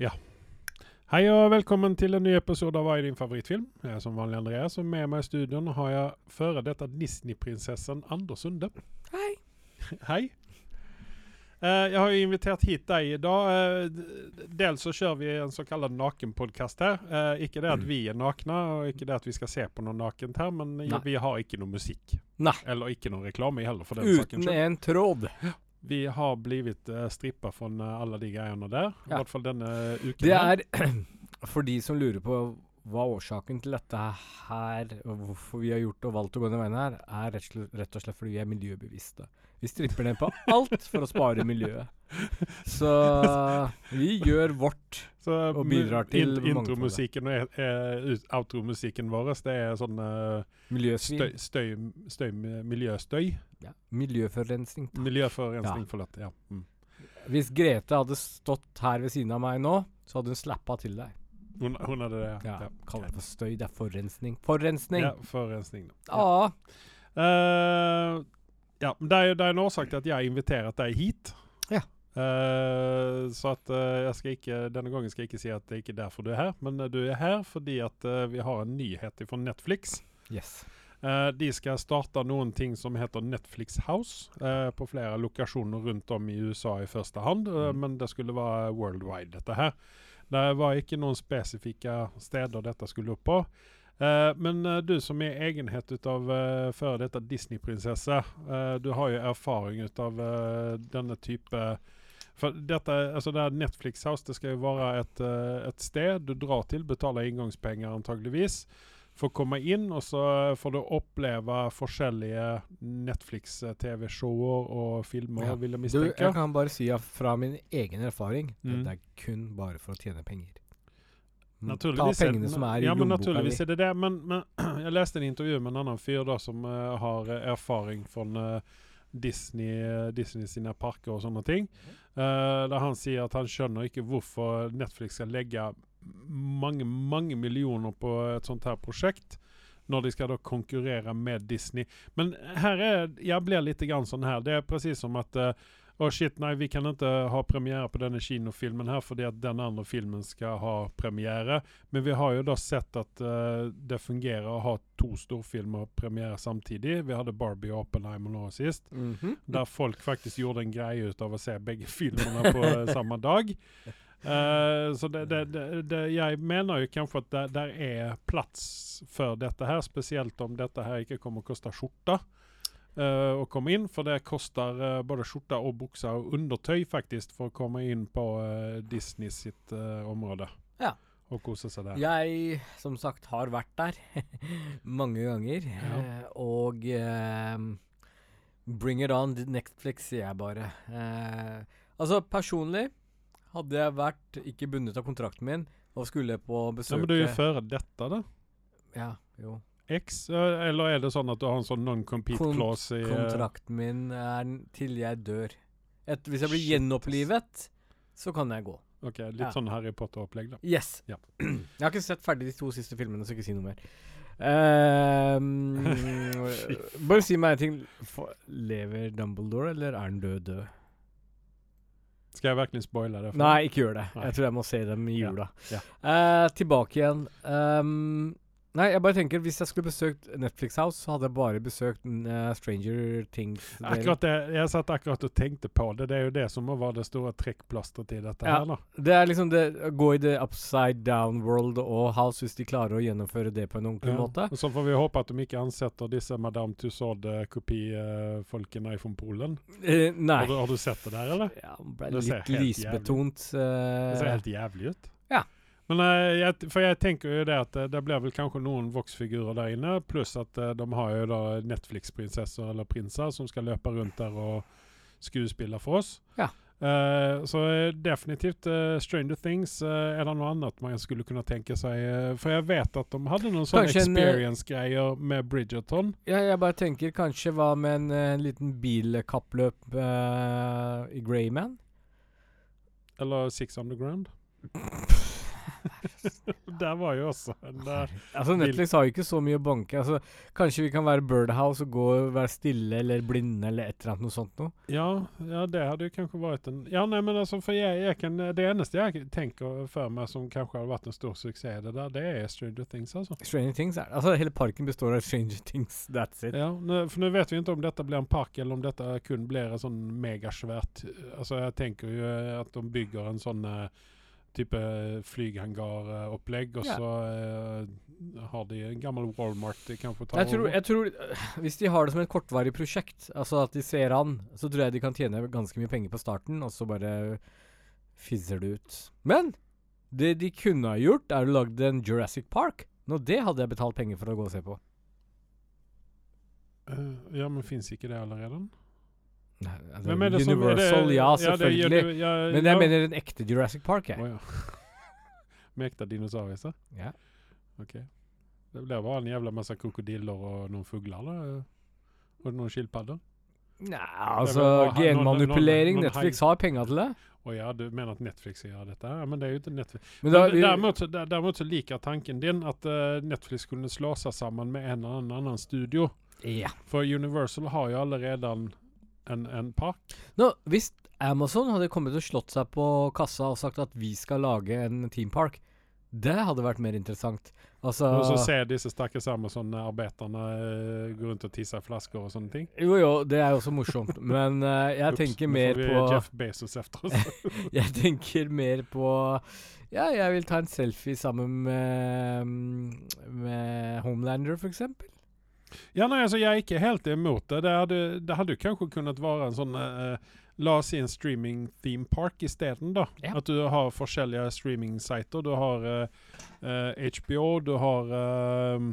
Ja. Hei og velkommen til en ny episode av Hva er din favorittfilm? Jeg er som vanlig Andreas, og med meg i studio har jeg føre dette Disney-prinsessen Anders Sunde. Hei. Hei. Uh, jeg har jo invitert hit deg i dag. Uh, dels så kjører vi en såkalt nakenpodkast her. Uh, ikke det at vi er nakne, og ikke det at vi skal se på noe nakent her, men Nei. vi har ikke noe musikk. Nei. Eller ikke noe reklame heller, for den saken Uten en tråd. Vi har blivit uh, strippa fra eh, alle de greiene der. I Ja. hvert fall denne uken. Det er for de som lurer på hva årsaken til dette her, og hvorfor vi har gjort og valgt å gå den veien her, er rett, og slett- rett og slett fordi vi er miljøbevisste. Vi stripper ned på alt for å spare miljøet. Så vi gjør vårt. Så og bidrar til in- Intromusikken og eh, ut- outromusikken vår, det er sånn eh, støy, støy, støy, miljøstøy. Ja. Miljøforurensning. Miljøforurensning, Ja. forlatt. Ja. Mm. Hvis Grete hadde stått her ved siden av meg nå, så hadde hun slappa til deg. Hun, hun hadde det, Ja, ja. Kall det for støy. Det er forurensning. Forurensning! Ja, forurensning. da. Ja. Uh, ja, det er, det er en årsak til at jeg har invitert deg hit. Ja. Uh, så at uh, jeg skal ikke, denne gangen skal jeg ikke si at det er ikke er derfor du er her, men eh, du er her fordi at uh, vi har en nyhet fra Netflix. Yes. Eh, de skal starte noen ting som heter Netflix House uh, på flere lokasjoner rundt om i USA i første hand, Uh, Mm. men det skulle være worldwide, dette her. Det var ikke noen spesifikke steder dette skulle opp på. Men du som er egenhet ut av uh, før dette Disney-prinsesse, du har jo erfaring ut av denne type for dette, altså det er Netflix House det skal jo være et, et sted du drar til, betaler inngangspenger antageligvis, får komme inn, og så får du oppleve forskjellige Netflix-TV-shower og filmer, Ja. vil jeg Du, jeg kan bare si fra min egen erfaring Mm. Det er kun bare for å tjene penger. Mm, Naturligvis Ta er- som er i ja, men naturligvis er det det. Men, men jeg leste en intervju med en annen fyr da, som uh, har eh, erfaring fra Disney, eh, Disney sine parker og sånne ting. Uh, der han sier at han skjønner ikke hvorfor Netflix skal legge mange, mange millioner på et sånt her prosjekt. Når de skal da konkurrere med Disney. Men her er Jeg blir litt grann sånn her. Det er presis som at uh, Å shit, nei, vi kan ikke ha premiere på denne kinofilmen her fordi at den andre filmen skal ha premiere. Men vi har jo da sett at uh, det fungerer å ha to storfilmer premiere samtidig. Vi hadde Barbie og Oppenheimer nå sist. Mhm. Der folk faktisk gjorde en greie ut av å se begge filmene på eh, samme dag. Eh, så det, det, det, jeg mener jo kanskje at det der er plass for dette her, spesielt om dette her ikke kommer å koste skjorta uh, å komme inn. For det koster uh, både skjorte og bukser og undertøy faktisk for å komme inn på Disney sitt område. Ja. Og kose seg der. Jeg, som sagt, har vært der mange ganger. Ja. Og bring it on Netflix, sier jeg bare. Altså, personlig hadde jeg vært ikke bundet av kontrakten min og skulle på Ja, besøke men du er jo før dette, da. Ja, jo. X, eller er det sånn at du har en sånn non-compete Kon- clause i Kontrakten min er til jeg dør. Et, hvis jeg blir gjenopplivet, så kan jeg gå. Ok, Litt Ja. sånn Harry Potter-opplegg, da. Yes. Ja. Jeg har ikke sett ferdig de to siste filmene, så ikke si noe mer. Um, bare si meg en ting. Lever Dumbledore, eller er han død død? Skal jeg virkelig spoile det? Nei, ikke gjør det. Nei. Jeg tror jeg må se dem i Ja, jula. ja. Eh, tilbake igjen. Ehm, nei, jeg bare tenker hvis jeg skulle besøkt Netflix House, så hadde jeg bare besøkt uh, Stranger Things. Akkurat det, Jeg satt akkurat og tenkte på det. Det er jo det som må være det store trekkplasteret til dette Ja. her. da. Det er liksom det gå i det upside down world og house hvis de klarer å gjennomføre det på en ordentlig Ja. måte. Så får vi håpe at de ikke ansetter disse Madame Tussaud-kopifolkene fra Polen. Eh, nei. Har, du, har du sett det der, eller? Ja, ble Det litt lysbetont. Det ser helt jævlig ut. Ja. Men eh, jeg, for jeg tenker jo det at eh, det blir vel kanskje noen voksfigurer der inne, pluss at eh, de har jo da Netflix-prinsesser eller prinser som skal løpe rundt der og skuespille for oss. Ja. Uh, så definitivt uh, Stranger Things. uh, er det noe annet man skulle kunne tenke seg? for jeg vet at de hadde noen sånne experience-greier med Bridgerton. ja, jeg bare tenker kanskje hva med en, en liten bilkappløp i Greyman? Eller Six Underground. Der var jo også en eh, Altså Netflix har jo ikke så mye å banke. Altså, kanskje vi kan være Birdhouse og gå og være stille eller blinde eller et eller annet noe sånt noe. Ja, ja, det hadde jo kanskje vært en Ja, nei, men altså, for jeg, jeg kan Det eneste jeg tenker for meg som kanskje har vært en stor suksess, det der, det er Stranger Things, altså. Stranger Things er Altså Hele parken består av Stranger Things. That's it. Ja, for nå vet vi ikke om dette blir en park, eller om dette kun blir en sånn megasvært Altså, jeg tenker jo eh, at de bygger en sånn eh, type flyhangaropplegg, og Ja. så uh, har de en gammel Walmart de kan få ta Jeg tror, over. jeg tror øh, Hvis de har det som et kortvarig prosjekt, altså at de ser an, så tror jeg de kan tjene ganske mye penger på starten, og så bare fizzer det ut. Men det de kunne ha gjort, er å lage en Jurassic Park. Nå, det hadde jeg betalt penger for å gå og se på. Uh, ja, men fins ikke det allerede? Nei, det er Universal, det- ja, selvfølgelig. Ja. Uni- ja, Men ja. jeg mener en ekte Jurassic Park, jeg. Oh, ja. Med ekte dinosaurer, så? Ja. Ok. Det blir bare en jævla masse krokodiller og noen fugler, da? Og noen skilpadder? Nei, altså Genmanipulering. Netflix har penger til det. Å ja, du mener at Netflix gjør dette? her? Men det er jo ikke Netflix. Men da, Men däremot, så- där- så liker tanken din at uh, Netflix kunne slå seg sammen med en eller annen, annen studio. ja. For Universal har jo allerede en, en park. Nå, hvis Amazon hadde kommet og slått seg på kassa og sagt at vi skal lage en Team Park, det hadde vært mer interessant. Altså Og så ser disse stakkars Amazon-arbeiderne uh, gå rundt og tisse flasker og sånne ting. Jo, jo, det er jo også morsomt, men uh, jeg Ups, tenker mer på Jeff Bezos efter oss. Jeg tenker mer på Ja, jeg vil ta en selfie sammen med, med Homelander, for eksempel. Ja, nei, altså, jeg er ikke helt imot det. Det hadde, det hadde jo kanskje kunnet være en sånn eh, La oss si en streaming theme park isteden, da. Ja. At du har forskjellige streaming-sider. Du har eh, eh, HBO, du har eh,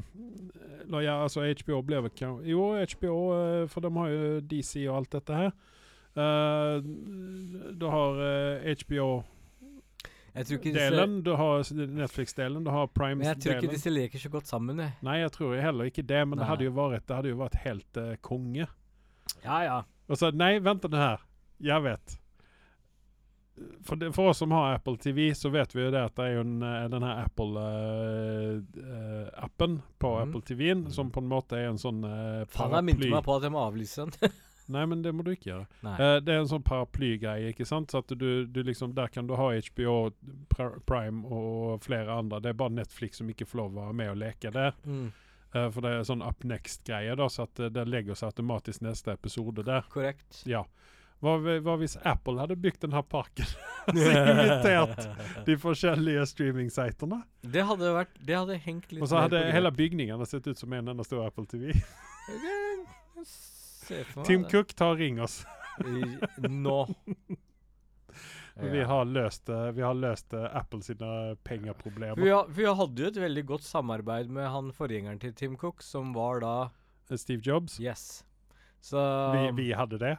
ja, altså HBO ble vel Jo, HBO, eh, for de har jo DC og alt dette her. Uh, du har uh, HBO-delen, Disse, du har Netflix-delen, du har men jeg tror ikke disse leker så godt sammen, jeg. Nei, jeg tror heller ikke det, men det hadde vært, det hadde jo vært helt uh, konge. Ja, ja. Og så, nei, vent nå her. Jeg vet. For, det, for oss som har Apple TV så vet vi jo det at det er jo denne eh, den her Apple-appen på mm. Apple TV-en som på en måte er en sånn uh, Faen, jeg minte meg på at jeg må avlyse den. Nei, men det må du ikke gjøre. Eh, det er en sånn paraplygreie, ikke sant? Så at du, du liksom, der kan du ha HBO, Prime og flere andre. Det er bare Netflix som ikke får lov å være med og leke der. Mm, Uh, for det er sånn up next-greie, da, så at uh, det legger seg automatisk neste episode der. korrekt. Ja. Hva, hva hvis Apple hadde bygd denne parken? altså invitert de forskjellige streaming-sitene. Det hadde vært Det hadde hengt litt Og så hadde hele bygningen sett ut som en enda stor Apple TV. Jeg for meg Tim det. Cook, ta og ring oss. I- Nå. Vi har løst, eh, vi har løst eh, Apple sine pengeproblemer. Vi, har, vi hadde jo et veldig godt samarbeid med han forgjengeren til Tim Cook, som var da Eh, Steve Jobs. Yes. Så Vi, vi hadde det.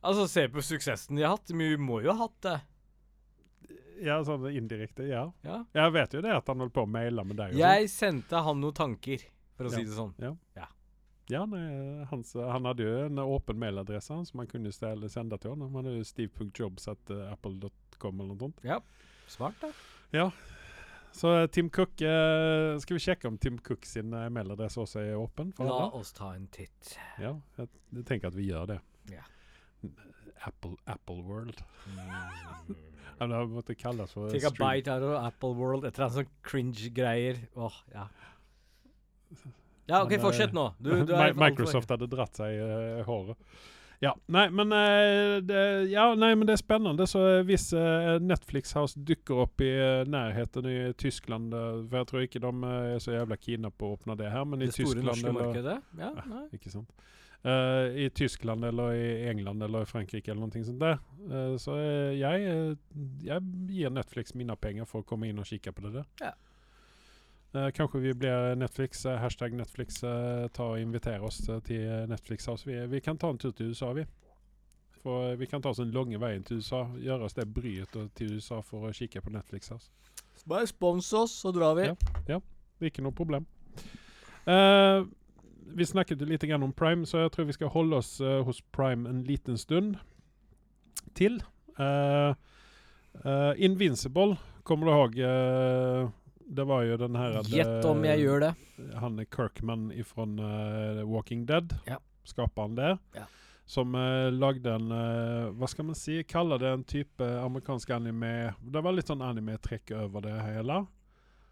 Altså, se på suksessen de har hatt. Vi må jo ha hatt det. Ja, sånn indirekte, ja. Ja. Jeg vet jo det at han holdt på å maile med deg. sånn. Jeg sendte han noen tanker, for å Ja. si det sånn. Ja. Ja, nei, hans, han hadde jo en åpen mailadresse som man kunne stelle, sende til ham. Han hadde jo steve.jobs.apple.com eller noe sånt. Ja, Smart, da. Så eh, Tim Cook eh, Skal vi sjekke om Tim Cook sin eh, mailadresse også er åpen? La alle? oss ta en titt. Ja, jeg, jeg tenker at vi gjør det. Ja. Apple, Apple World. Mm. Ja, det måtte kalles for Take a bite out of Apple World. Et eller annet sånn cringe-greier. Åh, ja. Ja, OK, Men, fortsett eh, nå. Du, du Microsoft hadde dratt seg i håret. Ja, nei, men uh, det, ja, nei, men det er spennende. Så eh, hvis uh, Netflix House dukker opp i eh, nærheten i Tyskland eh, For jeg tror ikke de eh, er så jævla keen på å åpne det her, men i Det store Tyskland norske eller, markedet? Ja, nei. Ikke sant? Uh, I Tyskland eller i England eller i Frankrike eller noe sånt der. Uh, så eh, jeg, eh, jeg gir Netflix mine penger for å komme inn og kikke på det der. Ja. Eh, kanskje vi blir Netflix, eh, hashtag Netflix, eh, ta og invitere oss eh, til Netflix House. Vi, vi kan ta en tur til USA, vi. For eh, Vi kan ta oss en lange veien til USA, gjøre oss det bryet og- til USA for å kikke på Netflix House. Bare spons oss, så drar vi. Ja. Er ikke noe problem. Eh, vi snakket litt grann om Prime, så jeg tror vi skal holde oss eh, hos Prime en liten stund til. Eh, eh, Invincible kommer du ihåg eh, Det var jo den her Gjett om jeg eh, gjør det. Han Kirkman fra Walking Dead. Ja. Skaperen der. Ja. Som uh, lagde en uh, Hva skal man si? Kaller det en type amerikansk anime Det var litt sånn anime-trekk over det hele.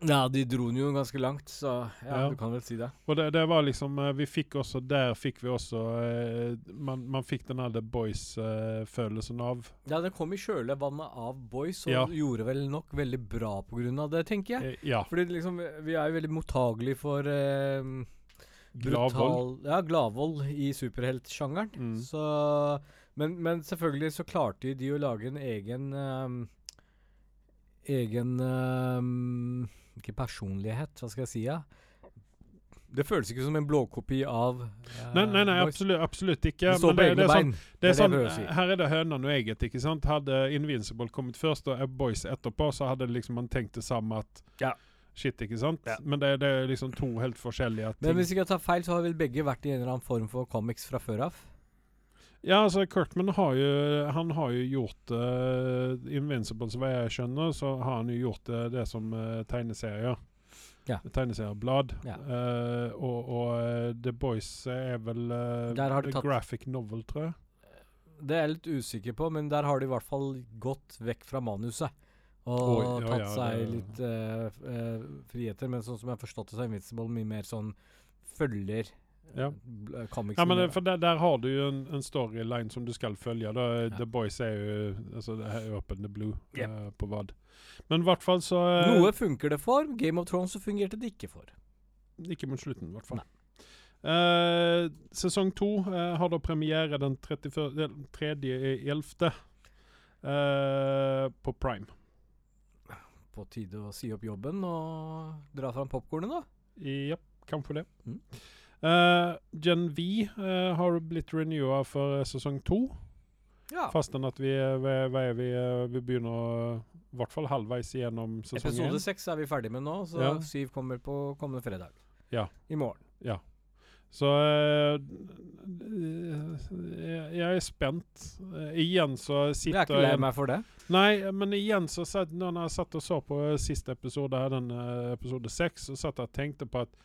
Ja, de dro den jo ganske langt, så ja, Ja. du kan vel si det. Og det, det var liksom eh, Vi fikk også Der fikk vi også eh, man, man fikk den her The Boys-følelsen av Ja, den kom i kjølvannet av Boys, og Ja. gjorde vel nok veldig bra på grunn av det, tenker jeg. eh, Ja. Fordi liksom, vi er jo veldig mottagelige for eh, brutal- Ja, gladvold i superheltsjangeren. Mm. Så men, men selvfølgelig så klarte de å lage en egen Egen ehm, Ikke personlighet, hva skal jeg si? Ja? Det føles ikke som en blåkopi av uh, Nei, nei, nei absolutt, absolutt ikke. Det står på egne sånn, bein. det er sånn, det er sånn. Her er det høna og egget. ikke sant? Hadde Invincible kommet først og Boys etterpå, så hadde liksom man tenkt det samme at Ja. Shit, ikke sant? Ja. Men det, det er liksom to helt forskjellige ting. Men hvis jeg ikke tar feil, så har vel begge vært i en eller annen form for comics fra før av? Ja, altså Kirkman har jo Han har jo gjort uh, Invincible, som jeg skjønner, så har han jo gjort uh, det som uh, tegneserier. Ja. Tegneserieblad. Ja. Uh, og og eh, The Boys er vel uh, graphic novel, tror jeg. Det er jeg litt usikker på, men der har de i hvert fall gått vekk fra manuset. Og Oi, ja, tatt seg det- litt eh, eh, friheter. Men sånn som jeg har forstått det, så er Invincible mye mer sånn følger Ja. ja. men det, for der, der har du jo en, en storyline som du skal følge. Da. Ja. The Boys er jo altså, det er Open the Blue Yep. uh, på VAD. Men i hvert fall så uh, Noe funker det for. Game of Thrones så fungerte det ikke for. Ikke mot slutten, i hvert fall. Uh, sesong to eh, har da premiere den 3.11. Uh, på Prime. På tide å si opp jobben og dra fram popkornet, da. Ja, kanskje det. Mm. Eh, Gen V uh, har blitt renewa for eh, sesong to. Ja. Fasten at vi, vi, vi, vi begynner i hvert fall halvveis gjennom sesong Episode én. seks er vi ferdig med nå, så Ja. syv kommer på kommende fredag. Ja. I morgen. Så eh, jeg, jeg er spent. Igjen så Jeg sitter er ikke lei meg for det. Nei, men igjen så satt, når jeg satt og så på siste episode, her, den eh, episode seks, så satt jeg og tenkte på at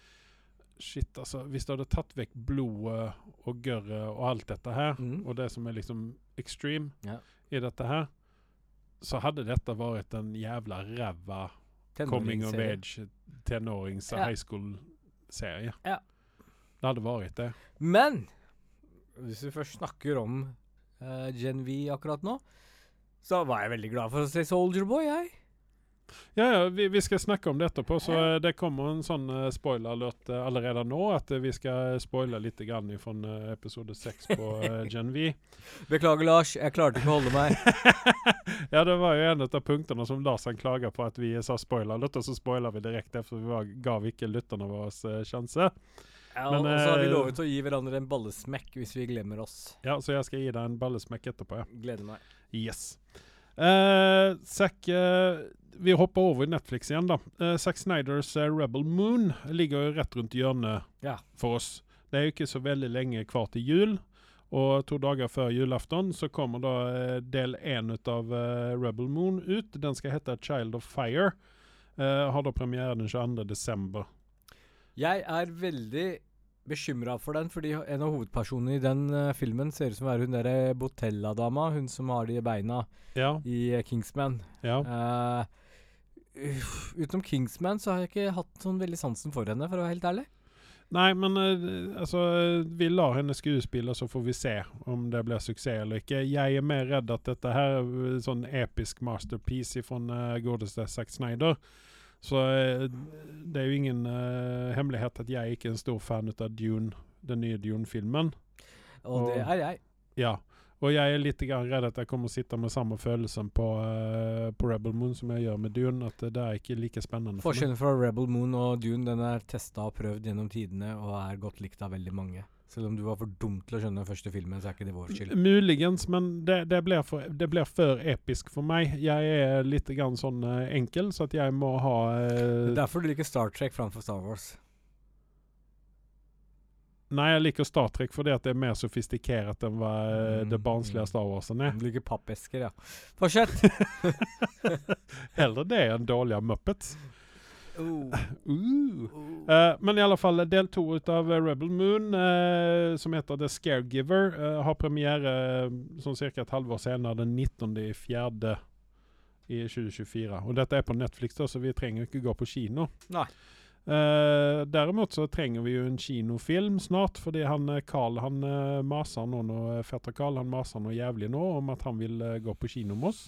Shit, altså. Hvis du hadde tatt vekk blodet og gørret og alt dette her, Mm. og det som er liksom extreme Ja. i dette her, så hadde dette vært en jævla ræva coming of age tenårings Ja. high school-serie. Ja. Det hadde vært det. Men hvis vi først snakker om uh, Gen V akkurat nå, så var jeg veldig glad for å se Soldier Boy, jeg. Ja, ja, vi, vi skal snakke om det etterpå, så eh, det kommer en sånn uh, spoiler-alert uh, allerede nå. At uh, vi skal spoile litt grann fra episode seks på Gen V. Beklager, Lars. Jeg klarte ikke å holde meg. ja, det var jo en av punktene som Lars han klaga på, at vi sa spoiler-alert, og så spoiler vi direkte efter vi var, gav ikke lytterne våre sjanse. Ja, Men, og så har vi lovet å gi hverandre en ballesmekk hvis vi glemmer oss. Ja, så jeg skal gi deg en ballesmekk etterpå. ja. Gleder meg. Yes. Uh, Zack eh, Vi hopper over i Netflix igjen, da. Uh, Zack Snyders eh, Rebel Moon ligger jo rett rundt hjørnet Ja. for oss. Det er jo ikke så veldig lenge kvar til jul. Og to dager før julaften så kommer da del én av Rebel Moon ut. Den skal hete Child of Fire. Har da premiere den 22. desember. Jeg er veldig bekymra for den, fordi en av hovedpersonene i den uh, filmen ser ut som å være hun derre Botella-dama, hun som har de beina Ja. i uh, Kingsman. ja. Uh, utenom Kingsman så har jeg ikke hatt sånn veldig sansen for henne, for å være helt ærlig. Nei, men altså Vi lar henne skuespille, så får vi se om det blir suksess eller ikke. Jeg er mer redd at dette her er sånn episk masterpiece fra godeste Zack Snyder. Så eh, det er jo ingen uh, hemmelighet at jeg ikke er en stor fan av Dune, den nye Dune-filmen. Og det er jeg. Ja. Og jeg er litt redd at jeg kommer å sitte med samme følelsen på, uh, på Rebel Moon som jeg gjør med Dune. At det er ikke like spennende. Forskjellen fra Rebel Moon og Dune den er testa og prøvd gjennom tidene og er godt likt av veldig mange. Selv om du var for dum til å skjønne den første filmen, så er ikke det vår skyld. Muligens, men det, det, blir for, det blir for episk for meg. Jeg er litt grann sånn eh, enkel, så at jeg må ha uh, eh, er derfor du liker Star Trek framfor Star Wars. Nei, jeg liker Star Trek fordi at det er mer sofistikert enn hva mm. det barnslige Star Warsen er. Du liker pappesker, ja. Fortsett. Heller det enn dårlige Muppets. Oh. Uh. Uh, men i alle fall, del to av eh, Rebel Moon, eh, som heter The Scaregiver, uh, har premiere uh, sånn ca. et halvår senere, den 19. i fjerde i 2024. Og dette er på Netflix, da, så vi trenger ikke gå på kino. Nei. Eh, derimot så trenger vi jo en kinofilm snart, fordi han eh, Carl han eh, maser nå, nå fetter Carl han maser noe jævlig nå om at han vil eh, gå på kino med oss.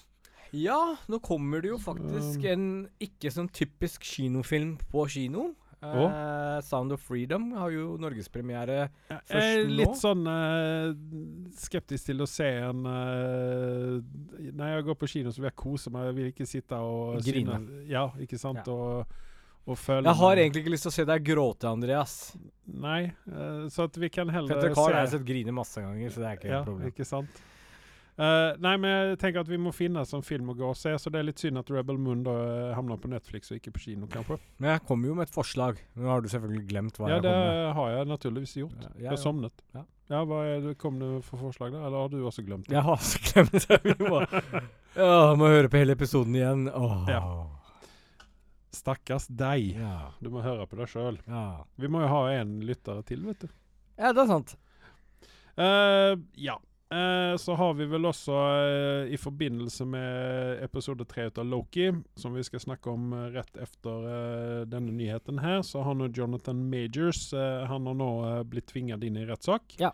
Ja, nå kommer det jo faktisk en ikke sånn typisk kinofilm på kino. Uh, Sound of Freedom har jo norgespremiere. Jeg Først er nå? litt sånn uh, skeptisk til å se en uh, Når jeg går på kino, så vil jeg kose meg. Jeg vil ikke sitte og Grine. syne- Ja, ikke sant? Ja. Og, og føle Jeg har egentlig ikke lyst til å se deg gråte, Andreas. Nei, eh, så at vi kan heller Petter Carl har jeg sett grine masse ganger, så det er ikke ja, et problem. ikke sant? Eh, nei, men jeg tenker at vi må finne en sånn film å gå og se, så det er litt synd at Rebel Moon da eh, havner på Netflix og ikke på kino, kanskje. Men jeg kommer jo med et forslag. Nå har du selvfølgelig glemt hva Ja, jeg det Ja, det har jeg naturligvis gjort. Ja, Jeg jeg har. Ja. Ja, hva er det, Kom det for forslag, da? Eller har du også glemt det? Jeg har også glemt det. Vi må, ja, må høre på hele episoden igjen. Åh. Ja. Stakkars deg. Ja. Du må høre på deg sjøl. Ja. Vi må jo ha en lyttere til, vet du. ja, det er sant. Eh, ja. Eh, så har vi vel også, eh, i forbindelse med episode tre av Loki, som vi skal snakke om eh, rett etter eh, denne nyheten her, så har nå Jonathan Majors eh, Han har nå blitt tvinget inn i rettssak. Ja.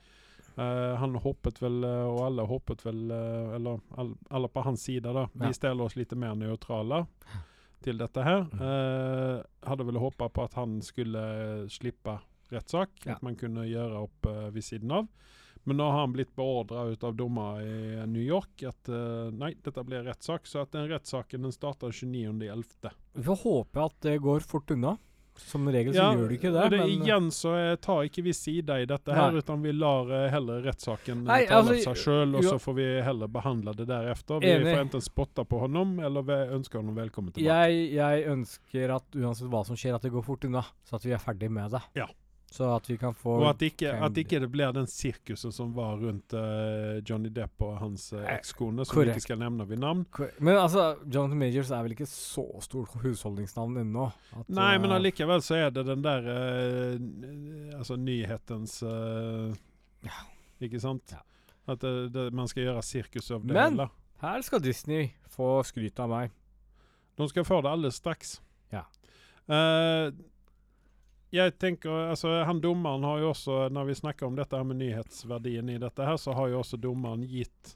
Han håpet vel, og alle håpet vel Eller all, alle på hans side, da. Ja. Vi stiller oss litt mer nøytrale til dette her. Hadde vel håpa på at han skulle slippe rettssak. Ja. At man kunne gjøre opp ved siden av. Men nå har han blitt beordra ut av dommer i New York at uh, nei, dette blir rettssak. Så at den rettssaken den starter 29.11. Vi får håpe at det går fort unna. Som regel så gjør det ikke det, det men igjen så eh, tar ikke vi side i dette her, Nei. utan vi lar eh, heller rettssaken tale altså, seg sjøl, og så får vi heller behandle det deretter. Vi Enig. får enten spotte på honom, eller vi ønsker honom velkommen tilbake. jeg, jeg ønsker at uansett hva som skjer, at det går fort unna. Så at vi er ferdig med det. Ja. Så at vi kan få Og at ikke, at ikke det blir den sirkusen som var rundt uh, Johnny Depp og hans uh, ekskone, som vi ikke skal nevne ved navn. Korrekt. Men altså, Jonathan Majors er vel ikke så stort husholdningsnavn ennå? Nei, men allikevel så er det den der uh, Altså nyhetens Ja. Ikke sant? Ja. At det, det, man skal gjøre sirkus av det Men- hele. Her skal Disney få skryt av meg. De skal få det alle straks. Ja. Eh, jeg tenker, altså Han dommeren har jo også, når vi snakker om dette her med nyhetsverdien i dette, her, så har jo også dommeren gitt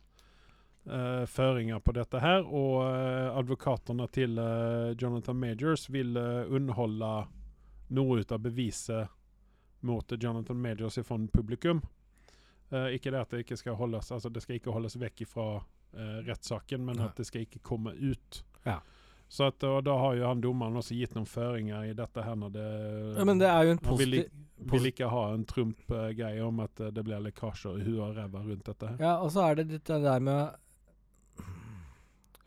uh, føringer på dette her. Og uh, advokatene til uh, Jonathan Majors vil underholde noe ut av beviset mot Jonathan Majors fra publikum. Ikke det at det ikke skal holdes altså det skal ikke holdes vekk fra rettssaken, men Nei. at det skal ikke komme ut. Ja. Så at, og da har jo han dommeren også gitt noen føringer i dette her når det Ja, men det er jo en positiv vil ikke ha en Trump-greie om at eh, det blir lekkasjer i huet og ræva rundt dette her. Ja, og så er det dette der med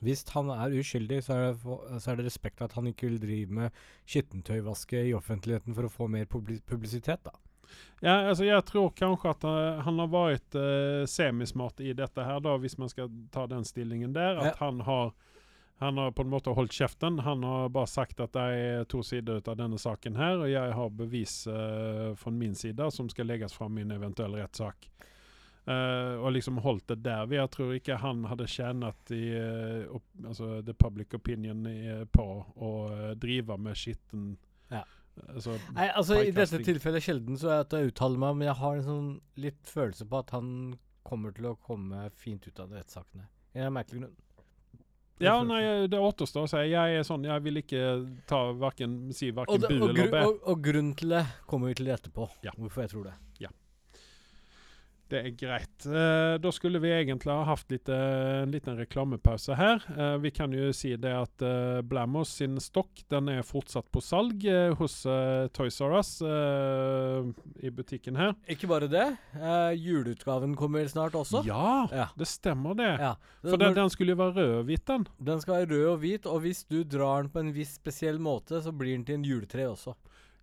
Hvis han er uskyldig, så er, det, for- så er det respekt at han ikke vil drive med skittentøyvaske i offentligheten for å få mer publisitet, da. Ja, altså jeg tror kanskje at eh, han har vært uh, semismart i dette her, da, hvis man skal ta den stillingen der. At Ja. han har han har på en måte holdt kjeften. Han har bare sagt at det er to sider av denne saken her, og jeg har bevis uh, fra min side som skal legges fram i en eventuell rettssak. Uh, og liksom holdt det der. Jeg tror ikke han hadde tjent i uh, opp, altså the public opinion i, på å eh, drive med skitten Ja. altså, Nei, altså I dette tilfellet sjelden så er at jeg uttaler meg, men jeg har en sånn litt følelse på at han kommer til å komme fint ut av rettssakene. En merkelig grunn. Ja, nei, det återstår å si. Jeg er sånn, jeg vil ikke ta hverken, si verken bu eller be. og, og grunnen til det kommer vi til etterpå. Ja. Hvorfor jeg tror det. Det er greit. Eh, da skulle vi egentlig ha hatt litt, eh, en liten reklamepause her. Eh, vi kan jo si det at eh, Blamos sin stokk den er fortsatt på salg eh, hos eh, Toys R Us i butikken her. Ikke bare det. Eh, juleutgaven kommer snart også. Ja, Ja. det stemmer det. Ja. For den, den skulle jo være rød-hvit, den. Den skal være rød og hvit, og hvis du drar den på en viss spesiell måte, så blir den til en juletre også.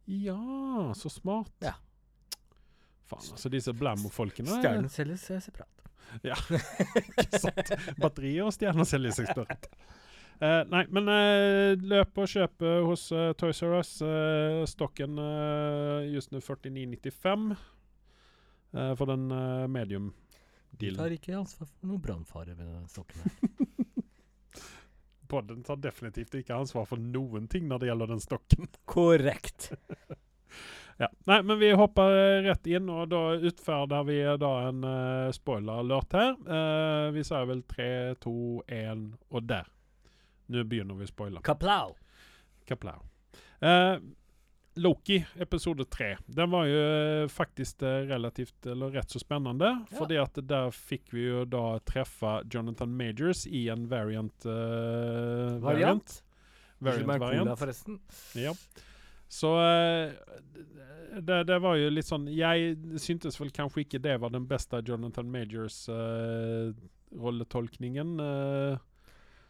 Ja, så smart. Ja. Faen, altså disse Blammo-folkene Stjernen Ja, eh, separat. Ikke sant? Batterier og stjerner selges separat. Uh, nei, men uh, løp og kjøp eh, hos uh, Toys R Us. Eh, stokken eh, just nå 49,95 eh, for den uh, medium-dealen. tar ikke ansvar for noe brannfare ved den stokken her. Podden tar definitivt ikke ansvar for noen ting når det gjelder den stokken. Korrekt. Ja. Nei, men vi hopper rett inn, og da utferder vi da en uh, spoiler-alert her. Uh, vi sier vel 3, 2, 1 og der. Nå begynner vi å spoile. Kaplau! Kaplau. Uh, Loki, episode tre. Den var jo faktisk relativt, eller rett så spennende. Ja. Fordi at der fikk vi jo da treffe Jonathan Majors i en variant. Variant. Variant Variant, Cola, forresten. Ja. Så eh, det, det var jo litt sånn Jeg syntes vel kanskje ikke det var den beste Jonathan Majors eh, uh.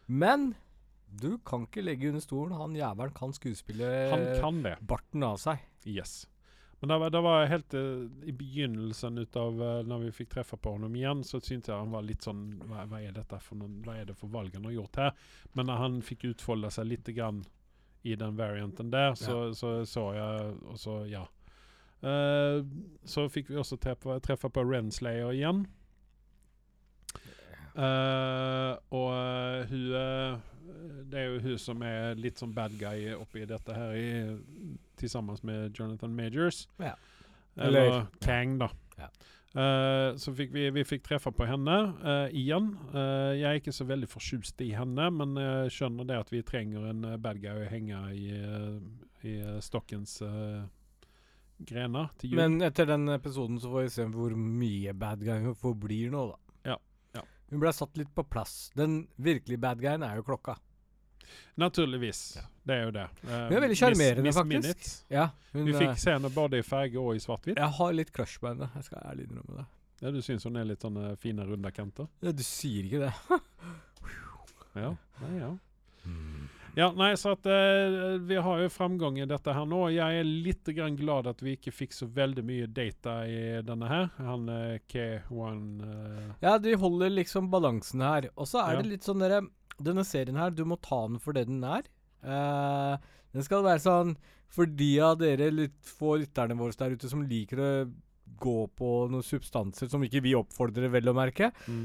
Men du kan ikke legge under stolen. Han jævelen kan skuespille han kan det. barten av seg. Yes. Men det var, det var helt uh, i begynnelsen av uh, når vi fikk treffe på ham igjen, så syntes jeg han var litt sånn hva, hva er dette for noen, hva er det for valg han har gjort her? Men når han fikk utfolde seg litt grann i den varianten der, så så, så jeg Og så, ja. Uh, så fikk vi også treffe, treffe på Renslayer igjen. Uh, og eh, hun Det er jo hun som er litt som bad guy oppi dette her, i, sammen med Jonathan Majors. Ja. Eller, Eller- Kang, da. Ja. Eh, så fikk vi, vi fikk treffe på henne uh, igjen. Uh, jeg er ikke så veldig fortjust i henne, men jeg skjønner det at vi trenger en eh, bad guy å henge i, eh, i eh, stokkens eh, grener til jul. Men etter den episoden så får vi se hvor mye bad guy hun forblir nå, da. Ja, ja. Hun ble satt litt på plass. Den virkelige bad guyen er jo klokka. Naturligvis. Ja. Det er jo det. Um, Hun er veldig Miss- sjarmerende, faktisk. Ja, hun, Vi eh, fikk se henne både i farge og i svart-hvitt. Jeg har litt crush på henne, jeg skal ærlig innrømme det. Ja, du syns hun er litt sånne fine, runde kanter? Ja, du sier ikke det. Ja. Nei, ja. Ja, nei, så at uh, Vi har jo framgang i dette her nå. Jeg er litt grann glad at vi ikke fikk så veldig mye data i denne her. Han uh, K1 uh Ja, de holder liksom balansen her. Og så er Ja. det litt sånn dere Denne serien her, du må ta den for det den er. Uh, den skal være sånn For de av dere litt få lytterne våre der ute som liker å gå på noen substanser som ikke vi oppfordrer, vel å merke, mm.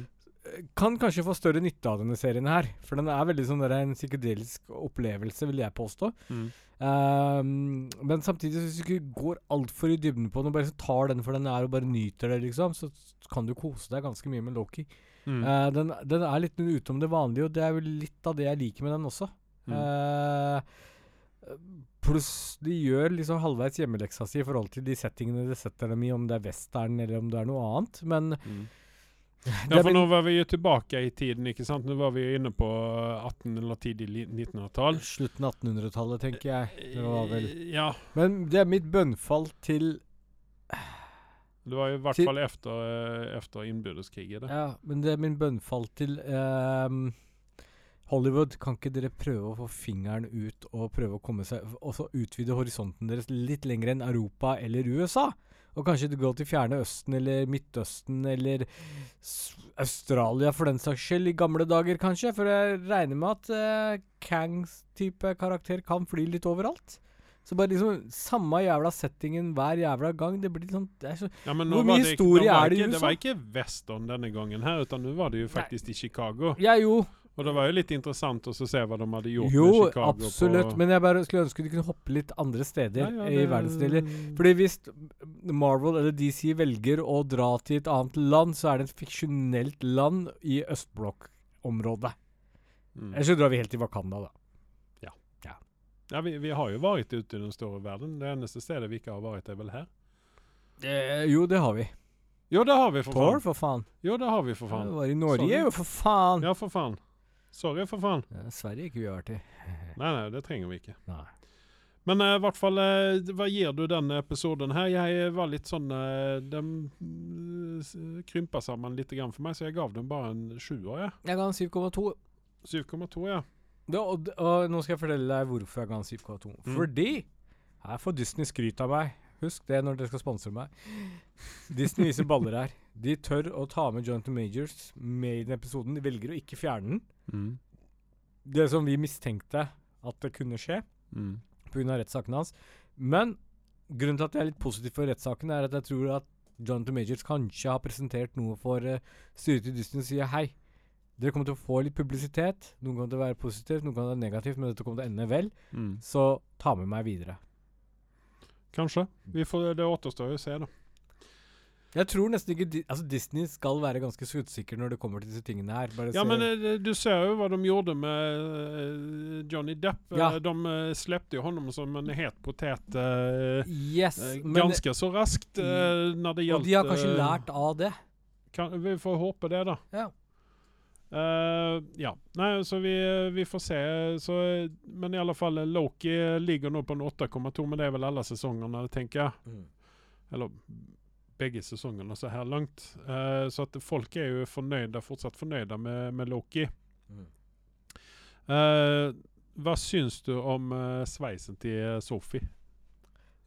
kan kanskje få større nytte av denne serien her. For den er veldig sånn er en psykedelisk opplevelse, vil jeg påstå. Mm. Ehm, men samtidig, hvis du ikke går altfor i dybden på den, og bare tar den for den er, og bare nyter det, liksom, så kan du kose deg ganske mye med Loki. Mm. Uh, den, den er litt utom det vanlige, og det er vel litt av det jeg liker med den også. Mm. Uh, pluss de gjør liksom halvveis hjemmeleksa si i forhold til de settingene de setter dem i, om det er western eller om det er noe annet. Men Mm. Ja, for nå var vi jo tilbake i tiden, ikke sant? Nå var vi jo inne på 18- eller tidlig li- 1900-tall. slutten av 1800-tallet, tenker jeg. Det var vel Ja. Men det er mitt bønnfall til Det var i hvert Til- fall efter, eh, efter innbyrdeskriget. Ja, men det er min bønnfall til um, Hollywood. Kan ikke dere prøve å få fingeren ut og prøve å komme seg Og så utvide horisonten deres litt lenger enn Europa eller USA? Og kanskje gå til Fjerne Østen eller Midtøsten eller Australia for den saks skyld, i gamle dager kanskje? For jeg regner med at uh, Kangs type karakter kan fly litt overalt. Så bare liksom samme jævla settingen hver jævla gang. Det blir sånn det så Ja, Hvor mye det, historie ikke, er det i USA? Det var ikke western denne gangen her, utan nå var det jo faktisk i Chicago. Ja, jo. Og det var jo litt interessant å se hva de hadde gjort Jo, med Chicago. Jo, absolutt. Men jeg bare skulle ønske de kunne hoppe litt andre steder Ja, ja, i verdensdeler. Fordi hvis Marvel eller DC velger å dra til et annet land, så er det et fiksjonelt land i østblokkområdet. Mm. Ellers så drar vi helt til Wakanda, da. Ja, vi, vi har jo vært ute i den store verden. Det eneste stedet vi ikke har vært, er vel her. Eh, jo, det har vi. Jo, det har vi, for Tor, faen. for faen. Jo, det har vi, for faen. Det var i Norge, Sorry. jo, for faen. Ja, for faen. Sorry, for faen. Ja, Sverige ikke vi har vært i. Nei, nei, det trenger vi ikke. Nei. Men i i hvert fall, uh, hva gir du denne episoden her? Jeg var litt sånn uh, De mm, krympa sammen litt grann for meg, så jeg gav dem bare en sjuer, jeg. Jeg ga den 7,2. 7,2, ja. Ja, og, og nå skal jeg fortelle deg hvorfor jeg ga en 7,2. Mm. Fordi her får Disney skryt av meg Husk det når dere skal sponse meg. Disney viser baller her. De tør å ta med Jonathan Majors med i den episoden. De velger å ikke fjerne den. Mm. Det som vi mistenkte at det kunne skje Mm. pga. rettssaken hans. Men grunnen til at jeg er litt positiv for rettssaken, er at jeg tror at Jonathan Majors kanskje har presentert noe for uh, styret i Disney og sier hei. Dere kommer til å få litt publisitet. Noen kommer til å være positivt, noen kommer til å være negativt, men dette kommer til å ende vel. Mm. Så ta med meg videre. Kanskje. Vi får, det återstår jo å se, da. Jeg tror nesten ikke Altså Disney skal være ganske skuddsikker når det kommer til disse tingene her. Bare Ja, se- men eh, du ser jo hva de gjorde med eh, Johnny Depp. Ja. Eh, De slepte jo ham som en het potet Yes, men ganske så raskt eh, når det Og de har kanskje lært av det. kan, Vi får håpe det, da. Ja. Eh, ja. Nei, så vi, vi får se. Så, men i alle fall, Loki ligger nå på en 8,2, men det er vel alle sesongene, tenker jeg. Eller begge sesongene så her langt. Uh, så at folk er jo fornøyde, fortsatt fornøyde med, med Loki. Eh, hva syns du om sveisen til Sophie?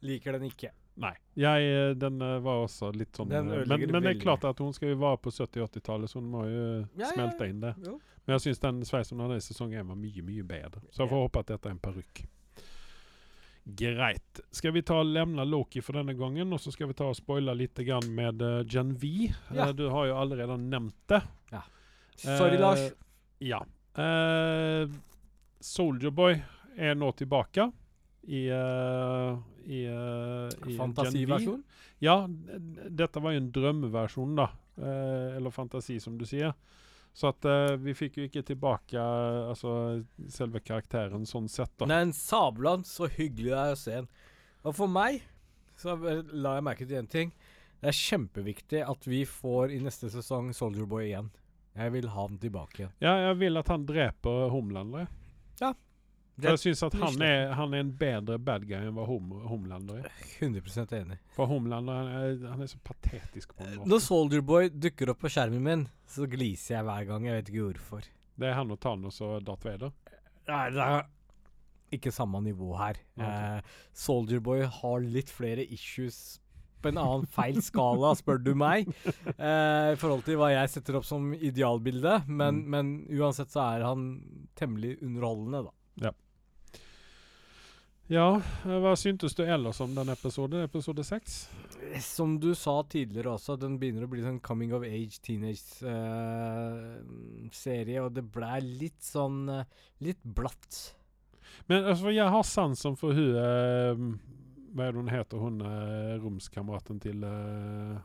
Liker den ikke. Nei. Jeg, eh, den eh, var også litt sånn eh, men, men det er klart at hun skal jo være på 70-80-tallet, så hun må jo Ja, ja, smelte inn det. Jo. Men jeg syns den sveisen hun hadde i sesong 1 var mye, mye bedre. Så jeg får håpe at dette er en parykk. Greit. Skal vi ta og lemne Loki for denne gangen, og så skal vi ta og spoile litt grann med uh, Gen V. Ja. Du har jo allerede nevnt det. Sorry, uh, Lars. Ja. Uh, Soldierboy er nå tilbake i, eh, i, eh, i Fantasiversjon. Ja, dette var jo en drømmeversjon, da. Eh, eller fantasi, som du sier. Så at uh, vi fikk jo ikke tilbake altså, selve karakteren sånn sett, da. Men sablan, så hyggelig det er å se en. Og for meg så la jeg merke til én ting. Det er kjempeviktig at vi får i neste sesong Soldier Boy igjen. Jeg vil ha den tilbake igjen. Ja, jeg vil at han dreper Homelander. For jeg syns at han er, han er en bedre bad guy enn hva Hom Homelander er. 100% enig. For Homelander han er, han er så patetisk på en måte. Når Soldierboy dukker opp på skjermen min, så gliser jeg hver gang. Jeg vet ikke hvorfor. Det er han og Thanos og Darth Vader. Nei, det er ikke samme nivå her. Okay. Eh, Soldierboy har litt flere issues på en annen feil skala, spør du meg. Eh, I forhold til hva jeg setter opp som idealbilde. Men, Mm. men uansett så er han temmelig underholdende, da. Ja, eh, hva syntes du ellers om den episoden? Episode seks? Som du sa tidligere også, den begynner å bli sånn coming of age teenage-serie, og det ble litt sånn uh, Litt blatt. Men altså, jeg har sansen for hun uh, Hva er det hun heter, hun eh, romskameraten til eh,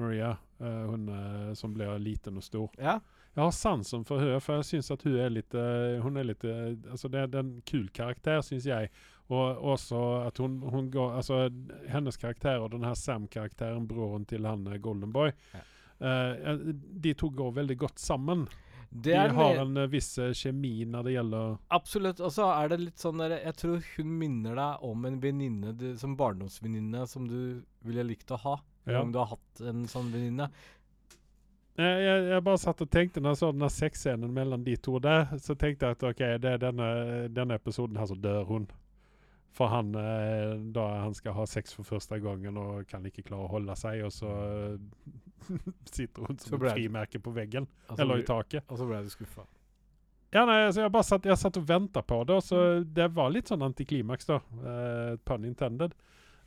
Maria? Eh, hun eh, som blir liten og stor. Ja. Jeg har sansen for henne, for jeg syns at hun er litt eh, Hun er litt eh, Altså, det, det er en kul karakter, syns jeg. Og også at hun, hun går Altså, hennes karakter og den her Sam-karakteren, broren til han Goldenboy, Ja. eh, de to går veldig godt sammen. Det De har en eh, viss eh, kjemi når det gjelder Absolutt. Og så er det litt sånn der Jeg tror hun minner deg om en venninne som barndomsvenninne som du ville likt å ha. Ja. Om du har hatt en sånn venninne. Jeg, jeg, jeg bare satt og tenkte når jeg så den sexscenen mellom de to der, så tenkte jeg at ok, det er denne, denne episoden her så dør hun. For han eh, da han skal ha sex for første gangen og kan ikke klare å holde seg, og så eh, sitter hun som et frimerke på veggen. Altså, eller i taket. Og så ble du skuffa. Ja, nei, altså, jeg bare satt, jeg satt og venta på det, og så det var litt sånn antiklimaks, da. Uh, pun intended.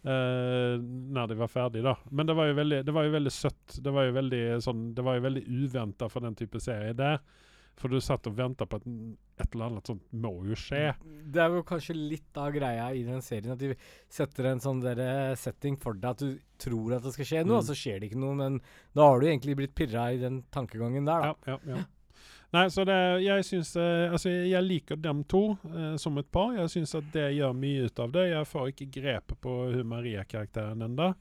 Uh, når de var ferdig, da. Men det var jo veldig, det var jo veldig søtt. Det var jo veldig sånn Det var jo veldig uventa for den type serie der. For du satt og venta på at et eller annet sånt må jo skje. Det er jo kanskje litt av greia i den serien at de setter en sånn eh, setting for deg at du tror at det skal skje noe, Mm. og så skjer det ikke noe. Men da har du egentlig blitt pirra i den tankegangen der, da. Ja, ja, ja. Nei, så det Jeg syns eh, Altså, jeg liker dem to eh, som et par. Jeg syns at det gjør mye ut av det. Jeg får ikke grepet på hun Maria-karakteren ennå.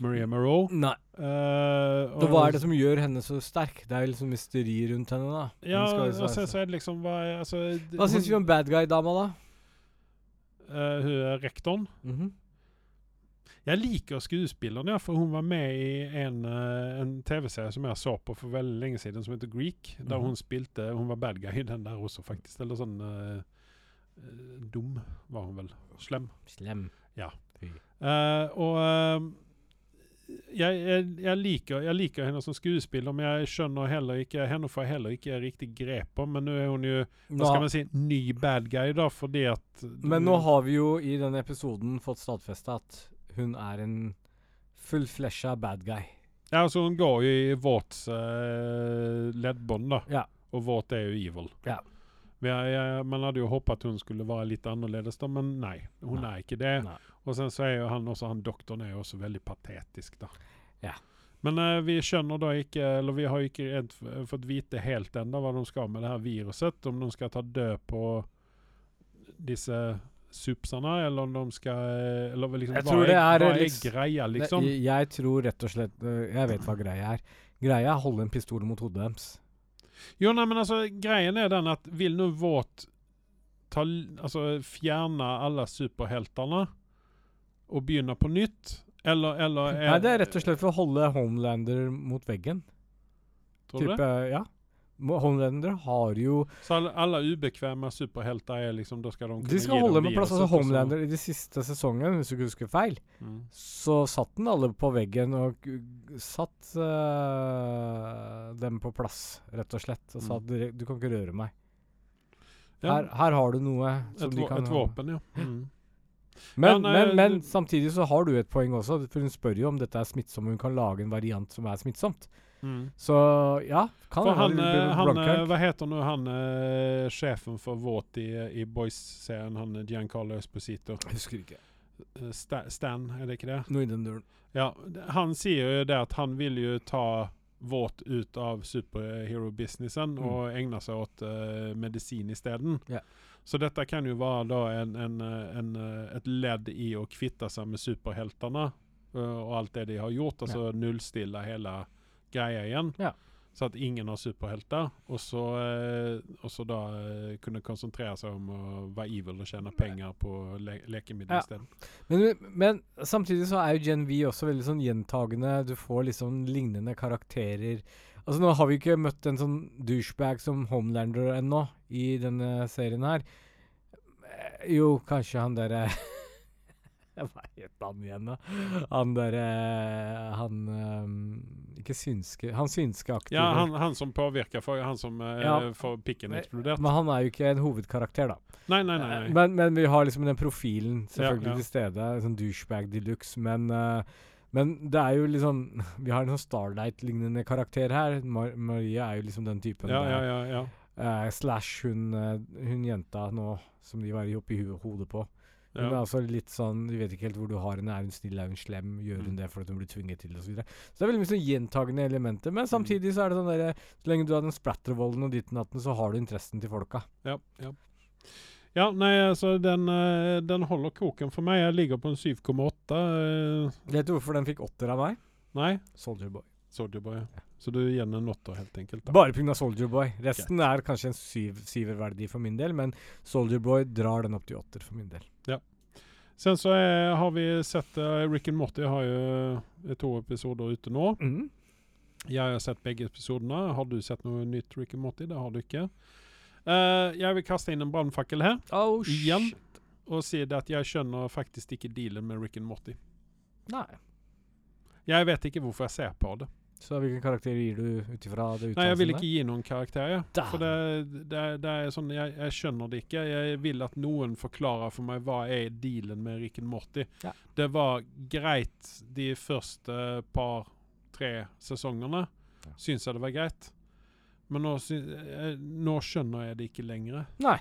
Maria Moreau. Nei. Uh, Og hva er det som gjør henne så sterk? Det er jo liksom mysteri rundt henne, da. Hun Ja, og så, så er det liksom Hva, altså, Hva syns vi om bad guy-dama, da? Uh, hun er rektoren. Mhm. Jeg liker skuespilleren, ja, for hun var med i en, eh, en TV-serie som jeg så på for veldig lenge siden, som heter Greek. Der mm. hun spilte Hun var bad guy i den der også, faktisk. Eller sånn eh, dum, var hun vel. Slem. Slem. Ja. Eh, og uh, jeg, jeg, jeg, liker, jeg liker henne som skuespiller, men jeg skjønner heller ikke Henne får jeg heller ikke riktig grep om. Men nå er hun jo hva skal man si, ny bad guy, da, fordi at Men nå har vi jo i denne episoden fått stadfesta at hun er en fullflesja bad guy. Ja, altså Hun går jo i Våts uh, leddbånd, da. Ja. Og vårt er jo evil. Ja. Jeg, jeg, man hadde jo håpet hun skulle være litt annerledes, da, men nei. Hun Nei. er ikke det. Nei. Og sen så er jo han også, han doktoren er jo også veldig patetisk, da. Ja. Men uh, vi skjønner da ikke, eller vi har ikke rent, fått vite helt ennå hva de skal med det her viruset. Om de skal ta død på disse supsene, eller om de skal Eller liksom, Jeg hva er, det er hva er litt- greia, liksom? Jeg, jeg tror rett og slett øh, Jeg vet hva greia er. Greia er å holde en pistol mot hodet deres. Jo, nei, men altså, greien er den at vil nå Våt ta, altså, fjerne alle superheltene og begynne på nytt? Eller, eller Nei, det er rett og slett for å holde Homelander mot veggen. Tror du det? Ja. Homelander har jo Så alle, alle ubekvemme superhelter er liksom Da skal de kunne De holde dem med plass. Altså Homelander i de siste sesongen, hvis du ikke husker feil, Mm. så satt den alle på veggen og satt uh, dem på plass, rett og slett. Og sa Mm. at mm. du kan ikke røre meg. Ja, Her, her har du noe som et, de kan et våpen, ja. Mm. Men, Ja, men, men samtidig så har du et poeng også, for hun spør jo om dette er smittsomt, og hun kan lage en variant som er smittsomt. Mm. Så ja, kan For han, han, eh, han eh, Hva heter nå han eh, sjefen for Våt i, i Boys-serien? Han Giancarlo Esposito. Husker ikke. Sta, Stan, er det ikke det? Noe i den duren. Ja, han sier jo det at han vil jo ta Våt ut av superhero-businessen Mm. og egne seg åt uh, medisin isteden. Ja. Så dette kan jo være da en, en, eh, en, eh, et ledd i å kvitte seg med superheltene eh, og alt det de har gjort. Altså nullstille hele greia igjen. Ja. Så at ingen har superhelter. Og så, eh, og så da eh, kunne konsentrere seg om å være evil og tjene penger på le lekemiddel Ja. isteden. Men, men samtidig så er jo Gen V også veldig sånn gjentagende. Du får liksom lignende karakterer. Altså Nå har vi ikke møtt en sånn douchebag som Homelander ennå i denne serien her. Eh, Jo, kanskje han derre Hva het han igjen, da? Han derre Han ehm, Ikke synske Han synskeaktige. Ja, han, han som påvirker, for, han som eh, Ja. får pikken eksplodert. Men han er jo ikke en hovedkarakter, da. Nei, nei, nei. Eh, nei. Men, men vi har liksom den profilen selvfølgelig Ja, ja. til stede. Sånn douchebag de luxe. Men, eh, men det er jo liksom Vi har en sånn Starlight-lignende karakter her. Mar Maria er jo liksom den typen Ja, der. ja, ja. ja. Eh, slash hun, eh, hun jenta nå som de var oppi hu hodet på. Hun er ja. altså litt sånn Du vet ikke helt hvor du har henne. Er hun snill, er hun slem? Gjør hun Mm. det fordi hun blir tvunget til det. Så, videre. så det er veldig mye sånn gjentagende elementer. Men samtidig så er det sånn derre Så lenge du har den splattervolden og ditten datten, så har du interessen til folka. Ja, ja. Ja, nei, altså den, eh, den holder koken for meg. Jeg ligger på en 7,8. eh, Vet du hvorfor den fikk åtter av meg? Nei, Soldier Boy. Soldier Boy. ja. Så du gir den en åtter, helt enkelt? da. Bare pga. Soldier Boy. Resten er kanskje en syv, syververdi for min del, men Soldier Boy drar den opp til åtter for min del. Ja. Sen så er, har vi sett uh, Rick and Morty har jo eh, to episoder ute nå. Mm. Jeg har sett begge episodene. Har du sett noe nytt Rick and Morty? Det har du ikke. Eh, jeg vil kaste inn en brannfakkel her Oh, Igjen? og si det at jeg skjønner faktisk ikke dealen med Rick and Morty. Nei. Jeg vet ikke hvorfor jeg ser på det. Så hvilken karakter gir du ut ifra det Nei, jeg vil ikke gi noen karakter, jeg. Der. For det, det, det er sånn, jeg, jeg skjønner det ikke. Jeg vil at noen forklarer for meg hva er dealen med Rick and Morty. Ja. Det var greit de første par-tre sesongene. Ja. Syns jeg det var greit. Men nå, eh, nå skjønner jeg det ikke lenger. Nei.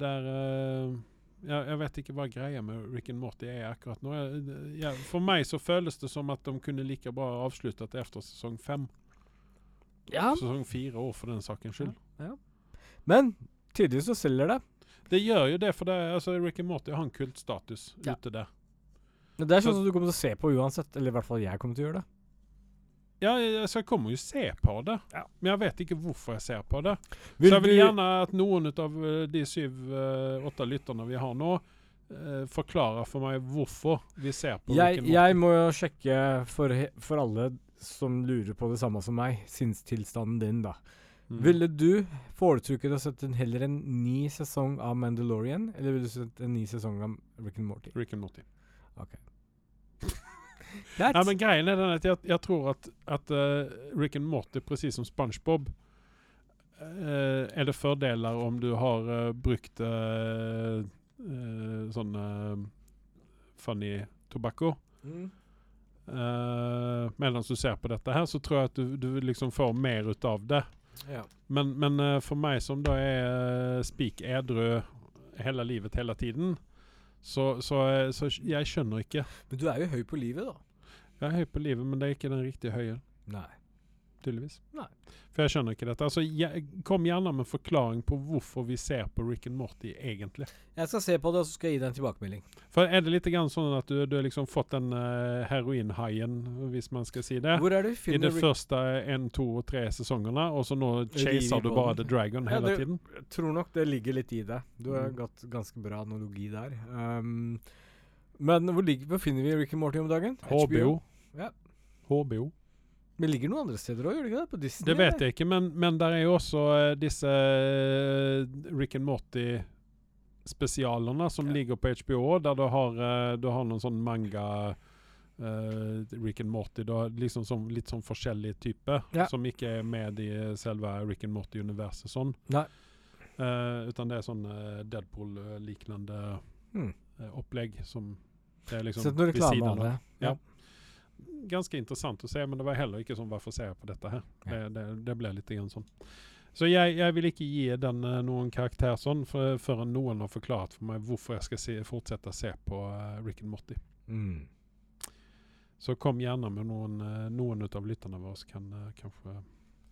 Det er uh, jeg, jeg vet ikke hva greia med Rick and Morty er akkurat nå. Jeg, jeg, for meg så føles det som at de kunne like bra avsluttet etter sesong fem. Ja, Sesong fire år, for den sakens skyld. men tydeligvis så selger det. Det gjør jo det, for det, altså, Rick and Morty har en kultstatus Ja. ute der. Det er sånn Så- som du kommer til å se på uansett. Eller i hvert fall jeg kommer til å gjøre det. Ja, jeg- altså, jeg kommer jo se på det, Ja. men jeg vet ikke hvorfor jeg ser på det. Vil så jeg vil gjerne at noen av eh, de syv-åtte lytterne vi har nå, eh, forklarer for meg hvorfor vi ser på jeg, and Morty. jeg må jo sjekke for, for alle som lurer på det samme som meg, sinnstilstanden din, da. Mm. Ville du foretrukket å sette en, heller en ny sesong av Mandalorian, eller ville du sett en ny sesong av Rick and Morty? Rick and Morty. Greit. Ja, men greien er den at jeg, jeg tror at, at uh, Rick and Morty, precis som SpongeBob, uh, er det fördelar om du har uh, brukt uh, uh, sån eh, funny tobacco. Mm. Uh, medan du ser på dette her, så tror jeg at du, du liksom får mer ut av det. Ja. Men, men for meg som da er uh, spik edru hele livet, hele tiden, så, så, så jeg skjønner ikke. Men du er jo høy på livet, da. Jeg er høy på livet, men det er ikke den riktige høye. Nei. tydeligvis. Nei. For jeg skjønner ikke dette. Altså, jeg, kom gjerne med en forklaring på hvorfor vi ser på Rick and Morty egentlig. Jeg skal se på det, og så skal jeg gi deg en tilbakemelding. For er det litt grann sånn at du, du har liksom fått den uh, heroinhaien, hvis man skal si det? Hvor er det vi I de Rick- første én, to og tre sesongene, og så nå chaser du bare den. The Dragon Ja, hele det- tiden? Jeg tror nok det ligger litt i det. Du har Mm. gått ganske bra analogi der. Um, men hvor ligger, befinner vi Rick and Morty om dagen? HBO. Ja. HBO. Men ligger noen andre steder òg, gjør det ikke det? På Disney? Det vet jeg ikke, men, men der er jo også uh, disse uh, Rick and Morty-spesialene som Ja. ligger på HBO, der du har, uh, du har noen sånn manga Rick and Morty. da, liksom som, litt sånn forskjellig type, Ja. som ikke er med i selve Rick and Morty-universet sånn. Nei. Utan det er sånn Deadpool liknende Hmm. opplegg som det er liksom Sett noe reklame av det. Ja. Ganske interessant å se, men det var heller ikke sånn Hvorfor ser jeg på dette her? Det, det, det ble litt grann sånn. Så jeg, jeg vil ikke gi den eh, noen karakter sånn for, før noen har forklart for meg hvorfor jeg skal se, fortsette å se på eh, Rick and Morty. Mm. Så kom gjerne med noen, uh, noen av lytterne våre som kan eh, kanskje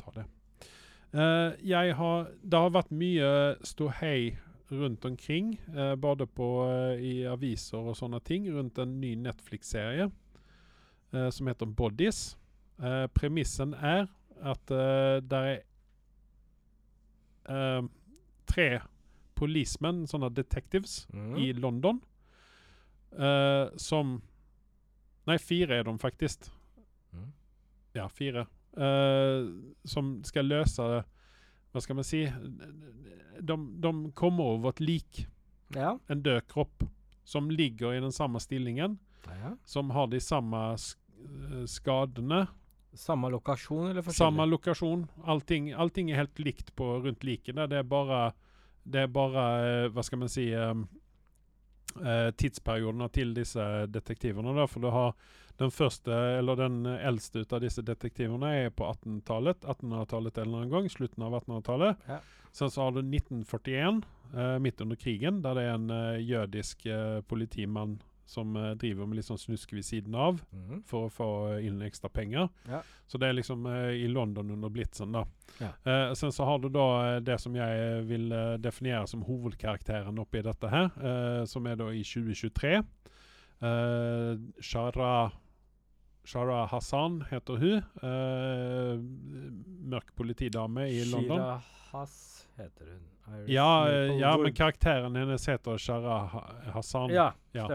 ta det. Uh, jeg har, det har vært mye ståhei rundt omkring, uh, både på, uh, i aviser og sånne ting, rundt en ny Netflix-serie eh, som heter Bodies. Eh, premissen er at eh, det er eh, tre policemen, sånne detectives, Mm. i London. eh, som Nei, fire er de faktisk. Mm. Ja, fire. Eh, som skal løse Hva skal man si? De, de kommer over et lik, Ja. en død kropp, som ligger i den samme stillingen. ja. Som har de samme sk skadene. Samme lokasjon eller forskjellig? Samme lokasjon. Allting, allting er helt likt på rundt likene. Det er bare Det er bare eh, Hva skal man si um, eh, Tidsperiodene til disse detektivene. Da. For du har den første, eller den eldste ut av disse detektivene er på 1800-tallet. 1800-tallet en eller annen gang. Slutten av 1800-tallet. Ja. Sen så har du 1941, uh, midt under krigen, der det er en uh, jødisk eh, politimann som eh, driver med litt sånn snusk ved siden av Mhm. for å få inn ekstra penger. Ja. Så det er liksom eh, i London under blitsen, da. Ja. Eh, sen så har du da eh, det som jeg vil eh, definere som hovedkarakteren oppi dette her, eh, som er da i 2023. Uh, Shara Shara Hassan heter hun. Uh, mørk politidame i London. Shira Hass heter hun. Ja, eh, ja, men karakteren hennes heter Shara Hassan. Ja, Ja.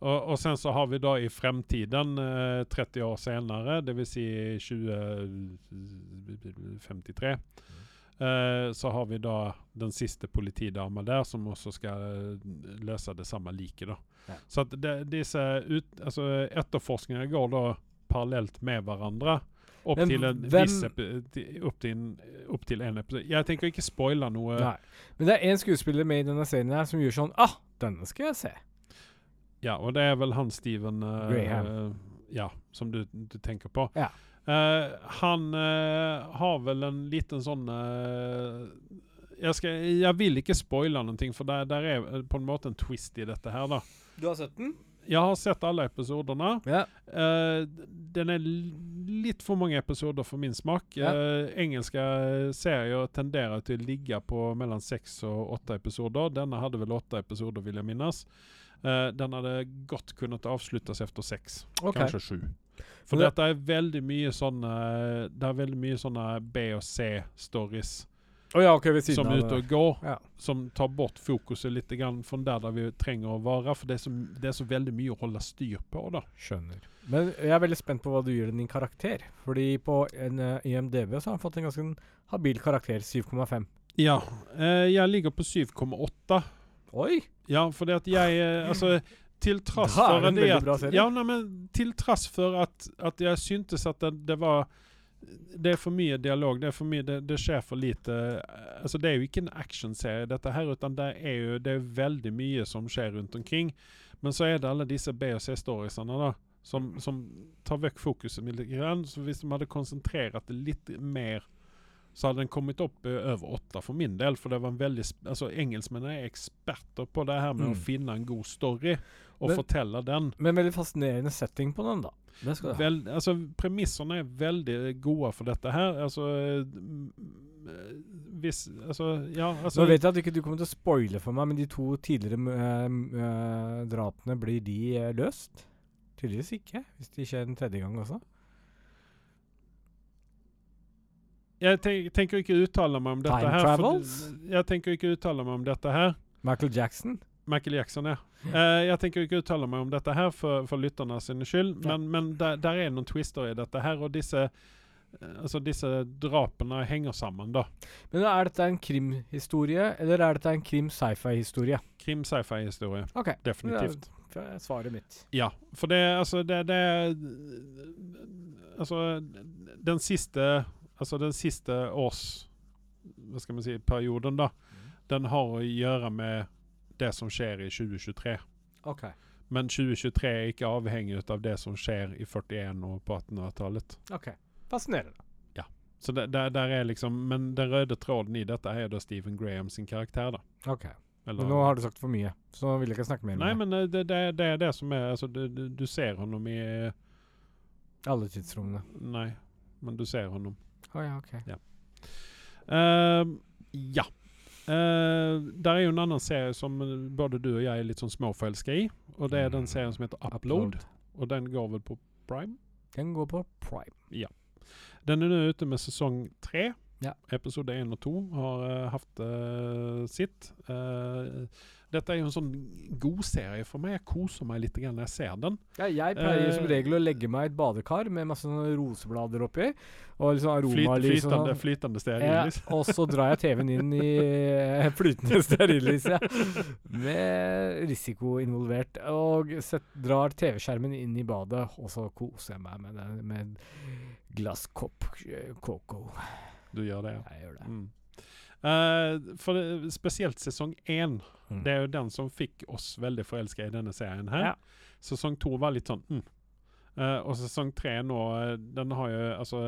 Og, og sen så har vi da i fremtiden, eh, 30 år senere, det vil si 2053, eh, så har vi da den siste politidama der, som også skal eh, løse det samme liket. da. Ja. Så at det, disse ut, altså etterforskningene går da parallelt med hverandre. Opp til en hvem- viss opp til en, opp til en episode. Jeg tenker ikke spoile noe. Nei. Men det er én skuespiller med i denne serien her som gjør sånn Ah, denne skal jeg se. Ja, og det er vel han Steven eh, Graham. Ja, som du, du tenker på. Ja. Uh, han uh, har vel en liten sånn uh, jeg, skal, jeg vil ikke spoile noe, for der, der er eh, på en måte en twist i dette her, da. Du har sett den? Jeg har sett alle episodene. Ja. Eh, den er litt for mange episoder for min smak. Ja. Eh, engelske serier tenderer til å ligge på mellom seks og åtte episoder. Denne hadde vel åtte episoder, vil jeg minnes. Eh, den hadde godt kunnet avsluttes etter seks, okay. kanskje sju. For det- dette er veldig mye sånne Det er veldig mye sånne B- og C-stories oh ja, okay, som er ute og går Ja. som tar bort fokuset litt grann fra der, der vi trenger å være. For det er, så, det er så veldig mye å holde styr på. da. Skjønner. Men jeg er veldig spent på hva du gir den din karakter. Fordi på en uh, IMDb så har han fått en ganske habil karakter, 7,5. Ja. Uh, jeg ligger på 7,8. Oi! Ja, for det at jeg eh, Altså, til tross er for en det at. Ja, nei, men til tross for at, at jeg syntes at det, det var Det er for mye dialog. Det er for mye Det, det skjer for lite eh, Altså, det er jo ikke en actionserie, dette her, utan det er jo det er veldig mye som skjer rundt omkring. Men så er det alle disse B- og C-storiesene, da. Som, som tar vekk fokuset litt. Grann. Så hvis de hadde konsentrert det litt mer så hadde den kommet opp eh, over åtte for min del. For det var en veldig altså Engelskmennene er eksperter på det her med Mm. å finne en god story og Men- fortelle den. Men veldig fascinerende setting på den, da. Det skal ha. Vel, altså, Premissene er veldig gode for dette her. Altså mm, eh, Hvis Altså, ja. Altså, Nå vet jeg at ikke du kommer til å spoile for meg, men de to tidligere eh, drapene, blir de løst? Tydeligvis ikke, hvis det ikke er en tredje gang også. Jeg tenk, tenker ikke uttale meg om dette Time her. travels? jeg tenker ikke uttale meg om dette her. Michael Jackson? Michael Jackson, ja. Uh, jeg tenker ikke uttale meg om dette her for, for lytterne sine skyld, Ja. men, men der, der er noen twister i dette her, og disse eh, Altså, disse drapene henger sammen, da. Men er dette en krimhistorie, eller er dette en krim-sci-fi-historie? Krim-sci-fi-historie. Okay. Definitivt. er svaret mitt. Ja, for det Altså, det, det Altså, den siste Altså, den siste års Hva skal man si perioden, da. Den har å gjøre med det som skjer i 2023. Okay. Men 2023 er ikke avhengig av det som skjer i 41 og på 1800-tallet. ok. Fascinerende. Så det, der, der er liksom Men den røde tråden i dette er da Stephen Graham sin karakter, da. Ok. Eller, Men nå har du sagt for mye, så vil jeg ikke snakke mer Nei, med deg. men eh, det, det, det er det som er Altså, du, du, du ser honom i Alle tidsrommene. Nei, men du ser honom. Å ja, ok. Uh, ja. Uh, der er jo en annen serie som eh, både du og jeg er litt sånn småforelska i. Og det er den serien som heter Upload. Og den går vel på Prime? Den går på Prime. Ja. Den er nå ute med sesong tre. Ja. Episode én og to har uh, hatt uh, sitt. Uh, dette er jo en sånn god serie for meg. Jeg koser meg litt når jeg ser den. Ja, jeg pleier som Eh, regel å legge meg i et badekar med masse roseblader oppi. Og liksom aromalys Flyt, flytende, flytende stearinlys. Ja, og så drar jeg TV-en inn i eh, flytende stearinlys, ja. Med risiko involvert. Og set, drar TV-skjermen inn i badet, og så koser jeg meg med, med et glass kopp eh, coco. Du gjør det, ja. Jeg gjør det. Mm. Uh, for det, spesielt sesong én. Mm. Det er jo den som fikk oss veldig forelska i denne serien her. Ja. Sesong to var litt sånn mm. uh, og sesong tre nå, eh, den har jo Altså,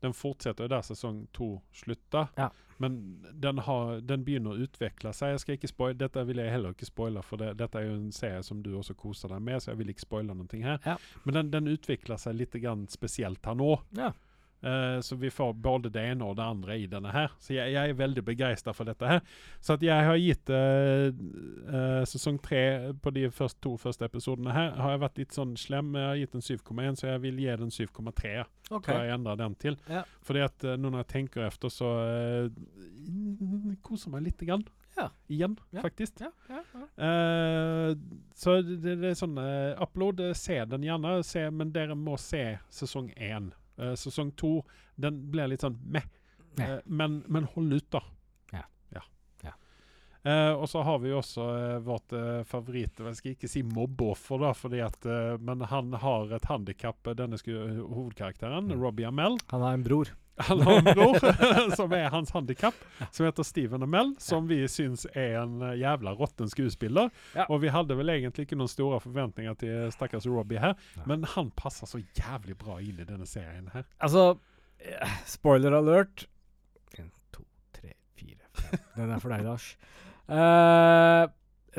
den fortsetter jo der sesong to slutta. Ja. Men den, har, den begynner å utvikle seg. Jeg skal ikke spoil, Dette vil jeg heller ikke spoile, for det, dette er jo en serie som du også koser deg med, så jeg vil ikke spoile noe her. Ja. Men den, den utvikler seg litt grann spesielt her nå. Ja. Eh, så vi får både det ene og det andre i denne her. Så jeg, jeg er veldig begeistra for dette her. Så jeg har gitt uh, uh, sesong tre på de første, to første episodene her, har jeg vært litt sånn slem. Jeg har gitt den 7,1, så jeg vil gi den 7,3. Okay. Tror jeg endrer den til. Ja. Fordi at nå når jeg tenker efter, så uh, koser meg lite grann. Ja. Igjen, Ja. faktisk. Ja. Eh, så det, det er sånn uh, Upload, se den gjerne, se, men dere må se sesong én. Eh, sesong to den blir litt sånn meh. Eh, men, men hold ut, da. Ja. ja. Ja. Eh, og så har vi jo også vårt favoritt Jeg skal ikke si mobbeoffer, da, fordi at, men han har et handikap, denne sku, hovedkarakteren, Mm. Robbie Amell. Han har en bror. Han har en bror som er hans handikap, som heter Steven Amell, som vi syns er en eh, jævla råtten skuespiller. Ja. Og vi hadde vel egentlig ikke noen store forventninger til stakkars Robbie her, men han passer så jævlig bra inn i denne serien her. Altså, eh, spoiler alert. En, to, tre, fire, fem. Den er for deg, Lars. Uh,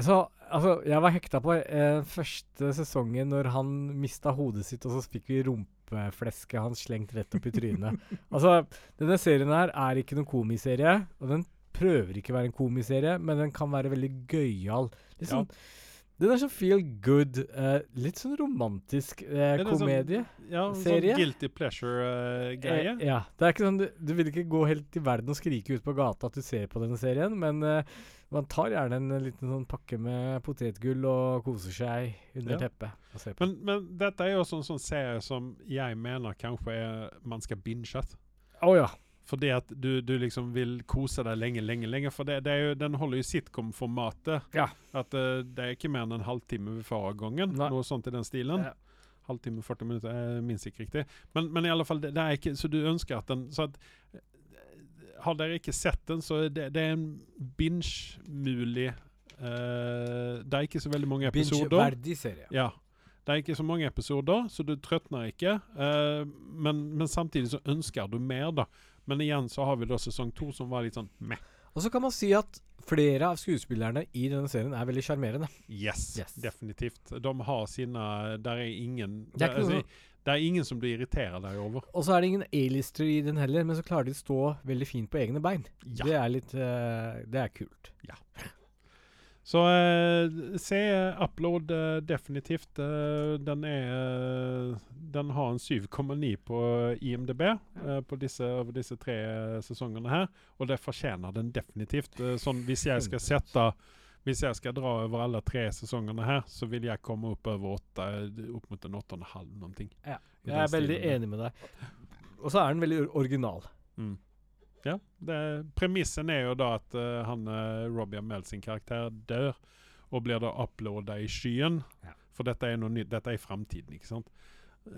så altså, jeg var hekta på uh, første sesongen når han mista hodet sitt, og så fikk vi rumpeflesket hans slengt rett opp i trynet. altså, denne serien her er ikke noen komiserie, og den prøver ikke å være en komiserie, men den kan være veldig gøyal. Liksom, Ja. Sånn, Den er sånn feel good, uh, litt sånn romantisk uh, det sånn- Ja, Serie? sånn guilty pleasure-greie. Uh, ja. Det er ikke sånn, du, du vil ikke gå helt i verden og skrike ut på gata at du ser på denne serien, men eh, man tar gjerne en liten sånn pakke med potetgull og koser seg under Ja. teppet. Og ser på. men, men dette er jo også en sånn serie som jeg mener kanskje er, man skal binge. Å ja. Fordi at du, du liksom vil kose deg lenge, lenge, lenge. For det, det jo, den holder jo sitcom-formatet. Ja. At uh, det er ikke mer enn en halvtime ved av gangen. Nei. Noe sånt i den stilen. Ja. Halvtime, 40 minutter, jeg minst ikke riktig. Men, men i alle fall, det, det er ikke Så du ønsker at den Så at eh, Har dere ikke sett den, så det, det er en binge-mulig uh, Det er ikke så veldig mange episoder. Binge-verdig serie. Ja. Det er ikke så mange episoder, så du trøtner ikke. Uh, men, men samtidig så ønsker du mer, da. Men igjen så har vi da sesong to som var litt sånn meh. Og så kan man si at flere av skuespillerne i denne serien er veldig sjarmerende. Yes, Yes. definitivt. De har sine Der er ingen Det er noe altså, det er ingen som blir irritert deg over. Og så er det ingen A-lister i den heller, men så klarer de å stå veldig fint på egne bein. Ja. Det er litt uh, Det er kult. Så eh, se Upload eh, definitivt. eh, den er eh, Den har en 7,9 på IMDb eh, på disse, over disse tre sesongene her. Og det fortjener den definitivt. Sånn hvis jeg skal sette Hvis jeg skal dra over alle tre sesongene her, så vil jeg komme opp over åtte, opp mot en åtte og en halv noen ting. Ja, Jeg er veldig enig med deg. Og så er den veldig original. Mm. Ja, Premissen er jo da at uh, han uh, Robbie Amell sin karakter dør, og blir da uploada i skyen. Ja. For dette er noe nytt, dette er framtiden, ikke sant?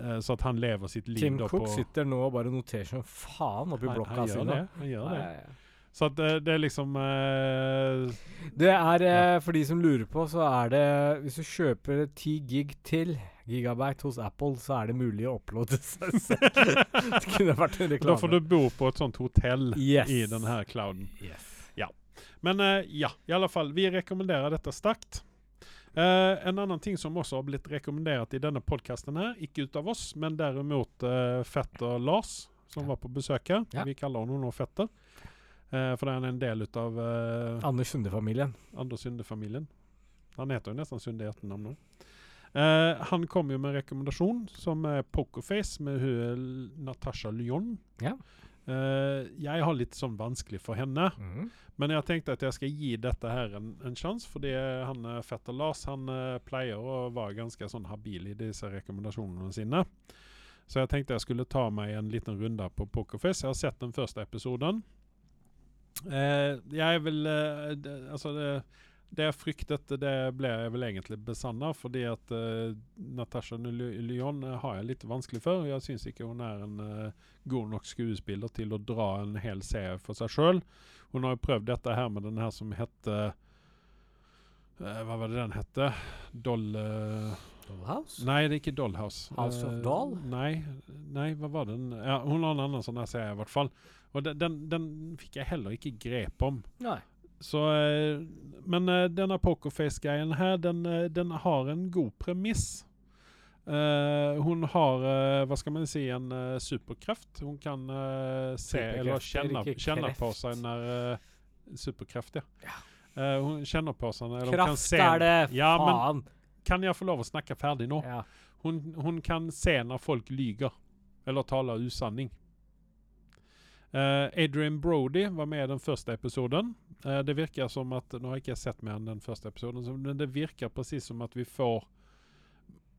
Eh, så at han lever sitt liv Tim da Cook på sitter nå og bare noterer som faen oppi blokka blokka han gjør det. Han gjør det. Nei, ja, ja. Så at det, det er liksom uh, Det er, eh, for de som lurer på, så er det Hvis du kjøper 10 gig til gigabyte hos Apple, så er det mulig å uploade seg selv. det kunne vært en reklame. Da får du bo på et sånt hotell Yes. i denne clouden. Yes. Men uh, ja, i alle fall. Vi rekommenderer dette sterkt. Uh, en annen ting som også har blitt rekommendert i denne podkasten ikke ut av oss, men derimot uh, fetter Lars, som Ja. var på besøk her. Ja. Vi kaller henne nå fetter. For det er en del ut av Anders Sunde-familien. Anders Sunde-familien. Han heter jo nesten Sunde i etternavn nå. Eh, han kom jo med en rekommendasjon som er Pokerface med hun Natasha Lyon. Ja. Uh, jeg har litt sånn vanskelig for henne. mm. Men jeg tenkte at jeg skal gi dette her en, en sjanse, fordi han eh, fetter Lars han uh, pleier å være ganske sånn habil i disse rekommendasjonene sine. Så jeg tenkte jeg skulle ta meg en liten runde på Pokerface. Jeg har sett den første episoden. Uh, jeg vil eh, Altså, det, det jeg fryktet, det ble jeg vel egentlig besanna, fordi at uh, Natasha Lyon eh, har jeg litt vanskelig for. Jeg syns ikke hun er en uh, god nok skuespiller til å dra en hel serie for seg sjøl. Hun har jo prøvd dette her med den her som heter Hva var det den hette? Doll... Uh, Dollhouse? Nei, det er ikke Dollhouse. House of Doll? Nei, nei, hva var den? Ja, hun har en annen sånn serie, i hvert fall. Og den, den, den fikk jeg heller ikke grep om. Nei. Så eh, Men eh, denne Pokerface-greien her, den, eh, den har en god premiss. Uh, hun har, uh, hva skal man si, en uh, superkreft. Hun kan se eller kjenne, kjenne på seg når Superkreft, ja. Ja. Hun kjenner på seg eller hun kan Kraft se er det! Ja, men kan jeg få lov å snakke ferdig nå? Ja. Hun, hun kan se når folk lyger eller taler usanning. Eh, Adrian Brody var med i den første episoden. Eh, det virker som at Nå har jeg ikke sett mer enn den første episoden, men det virker presis som at vi får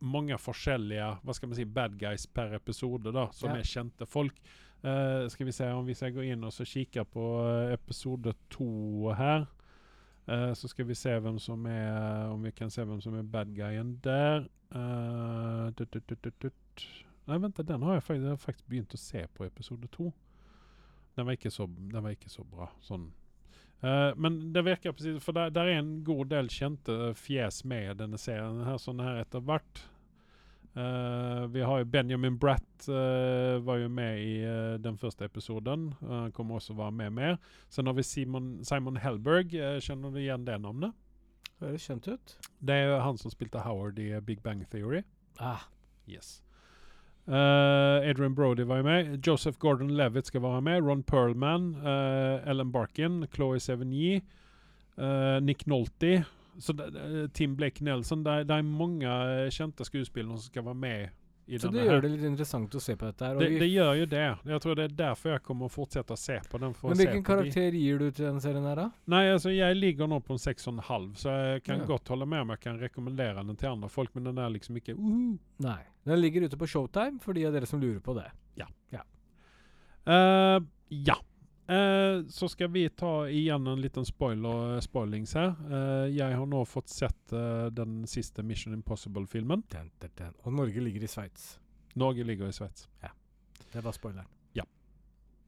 mange forskjellige hva skal man si, bad guys per episode, da, som Ja. er kjente folk. Uh, skal vi se om Hvis jeg går inn og så kikker på episode to her uh, Så skal vi se hvem som er Om vi kan se hvem som er bad guyen der. Tut, tut, tut, tut. Nei, vent, den har jeg, faktisk, jeg har faktisk begynt å se på episode to. Den var ikke så, den var ikke så bra. Sånn. Uh, men det virker precis For der, der er en god del kjente fjes med i denne serien. her Sånn her etter hvert. Uh, vi har jo Benjamin Bratt uh, var jo med i eh, den første episoden. Eh, Han kommer også være med mer. Sen har vi Simon, Simon Hellberg. eh, kjenner du igjen det navnet? Høres kjent ut. Det er han som spilte Howard i eh, Big Bang Theory. Ah, Yes. Eh, Adrian Brody var med. Joseph Gordon-Levitt skal være med. Ron Perlman. Uh, Ellen Barkin. Chloé Sevigny. Uh, Nick Nolte. Så Tim Blake Nelson. Det, er- mange kjente skuespillere som skal være med i så det her. gjør det litt interessant å se på dette her. Det, det gjør jo det. Jeg tror det er derfor jeg kommer å fortsette å se på den. Men hvilken på de- karakter gir du til den serien her, da? Nei, altså jeg ligger nå på en 6,5, så jeg kan Ja. godt holde med om jeg kan rekommendere den til andre folk, men den er liksom ikke uhu. Nei. Den ligger ute på Showtime for de av dere som lurer på det. Ja. Ja. Eh, så skal vi ta igjen en liten spoiler, spoilings her. Uh, jeg har nå fått sett eh, den siste Mission Impossible-filmen. Og Norge ligger i Sveits. Norge ligger i Sveits. Det var spoileren. Ja.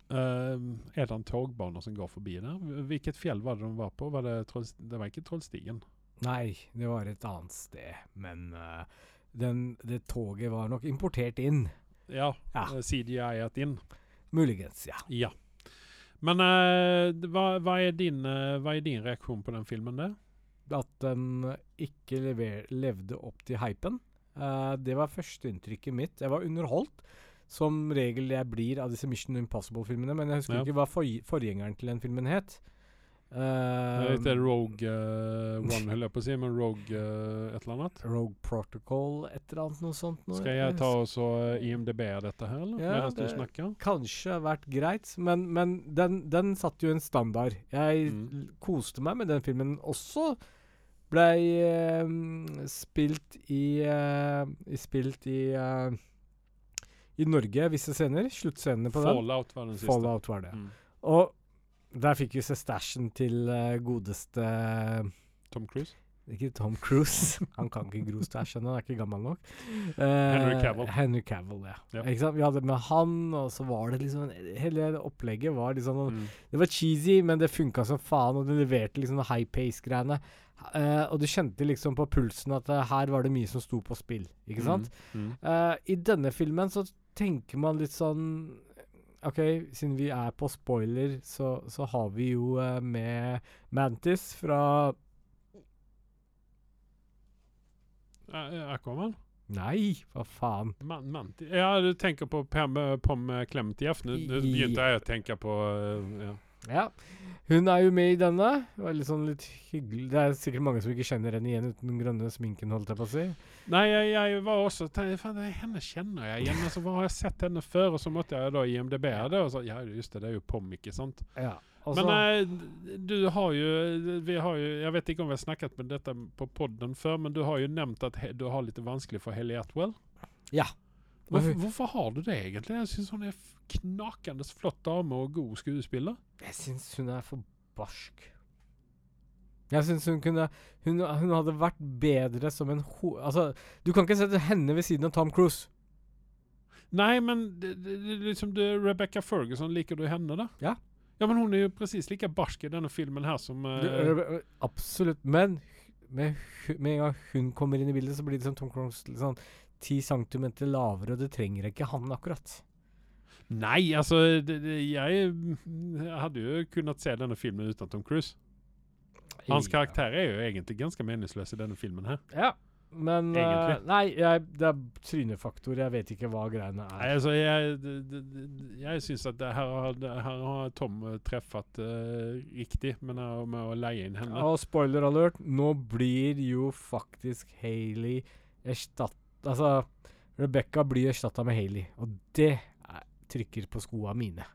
er det en togbane som går forbi der? Hvilket fjell var det de var på? Var det, det var ikke Trollstigen? Nei, det var et annet sted. Men eh, den, det toget var nok importert inn. Ja, Ja. eh, CGI-et inn. Muligens, ja. Ja. Men uh, hva, hva, er din, uh, hva er din reaksjon på den filmen? det? At den ikke lever, levde opp til hypen. Uh, det var førsteinntrykket mitt. Jeg var underholdt, som regel jeg blir av disse Mission Impossible-filmene. Men jeg husker Ja. ikke hva forg forgjengeren til den filmen het. Det heter Uh, Rogue uh, One, holder jeg på å si, men Rogue uh, et eller annet? Rogue Protocol, et eller annet noe sånt. Noe. Skal jeg ta og så eh, IMDb dette her, eller? Ja, det- snakker? Kanskje vært greit, men, men den, den satte jo en standard. Jeg Mm. koste meg med den filmen også. Blei spilt i Spilt i I Norge, visse scener. Sluttscenene på den. Fallout var den. Fallout var det. Mm. Og der fikk vi se stashen til uh, godeste Tom Cruise? Ikke Tom Cruise. Han kan ikke gro stæsj ennå, han er ikke gammel nok. Uh, Henry Cavill. Henry Cavill, ja. Ja. Ikke sant? Vi hadde med han, og så var det liksom Hele opplegget var liksom Mm. Det var cheesy, men det funka som faen, og det leverte liksom high pace-greiene. Uh, og du kjente liksom på pulsen at uh, her var det mye som sto på spill, ikke sant? Mm. Eh, I denne filmen så tenker man litt sånn OK, siden vi er på spoiler, så, så har vi jo uh, med Mantis fra Eh, Aquaman? Nei, hva faen? Man, man, Ja, du tenker på Pam, Pom Klemtjeff. Nå begynte jeg å tenke på eh, ja. Ja. Hun er jo med i denne. Litt sånn litt hyggelig. Det er sikkert mange som ikke kjenner henne igjen uten den grønne sminken, holdt jeg på å si. Nei, jeg, jeg var også er henne kjenner jeg igjen. Altså, hvor har jeg sett henne før? Og så måtte jeg da IMDb det, og så Ja, just det, det er jo Pom, ikke sant? Ja. Altså, Men eh, du har jo Vi har jo Jeg vet ikke om vi har snakket med dette på podden før, men du har jo nevnt at he, du har litt vanskelig for Helly Atwell. Ja. Hvorfor, hvorfor har du det egentlig? Jeg syns hun er knakende flott dame og god skuespiller. Jeg syns hun er for barsk. Jeg syns hun kunne hun, hun hadde vært bedre som en ho... Altså, du kan ikke sette henne ved siden av Tom Cruise. Nei, men det, det, det, liksom det, Rebecca Ferguson, liker du henne, da? Ja. Ja, men hun er jo precis like barsk i denne filmen her som uh, Du, ø, ø, absolutt. Men med, med en gang hun kommer inn i bildet, så blir det som Tom Cruise litt sånn ti centimeter lavere, og det trenger ikke han akkurat. Nei, altså det, det, jeg hadde jo kunnet se denne filmen uten Tom Cruise. Hans karakter er jo egentlig ganske meningsløs i denne filmen her. Ja, men uh, Nei, jeg, det er trynefaktor. Jeg vet ikke hva greiene er. Nei, altså, jeg, det, jeg syns at her, har- her har Tom eh, treffet uh, riktig men med å leie inn henne. Og spoiler alert, nå blir jo faktisk Hailey erstatt... Altså, Rebecca blir erstatta med Hailey, og det er, trykker på skoa mine.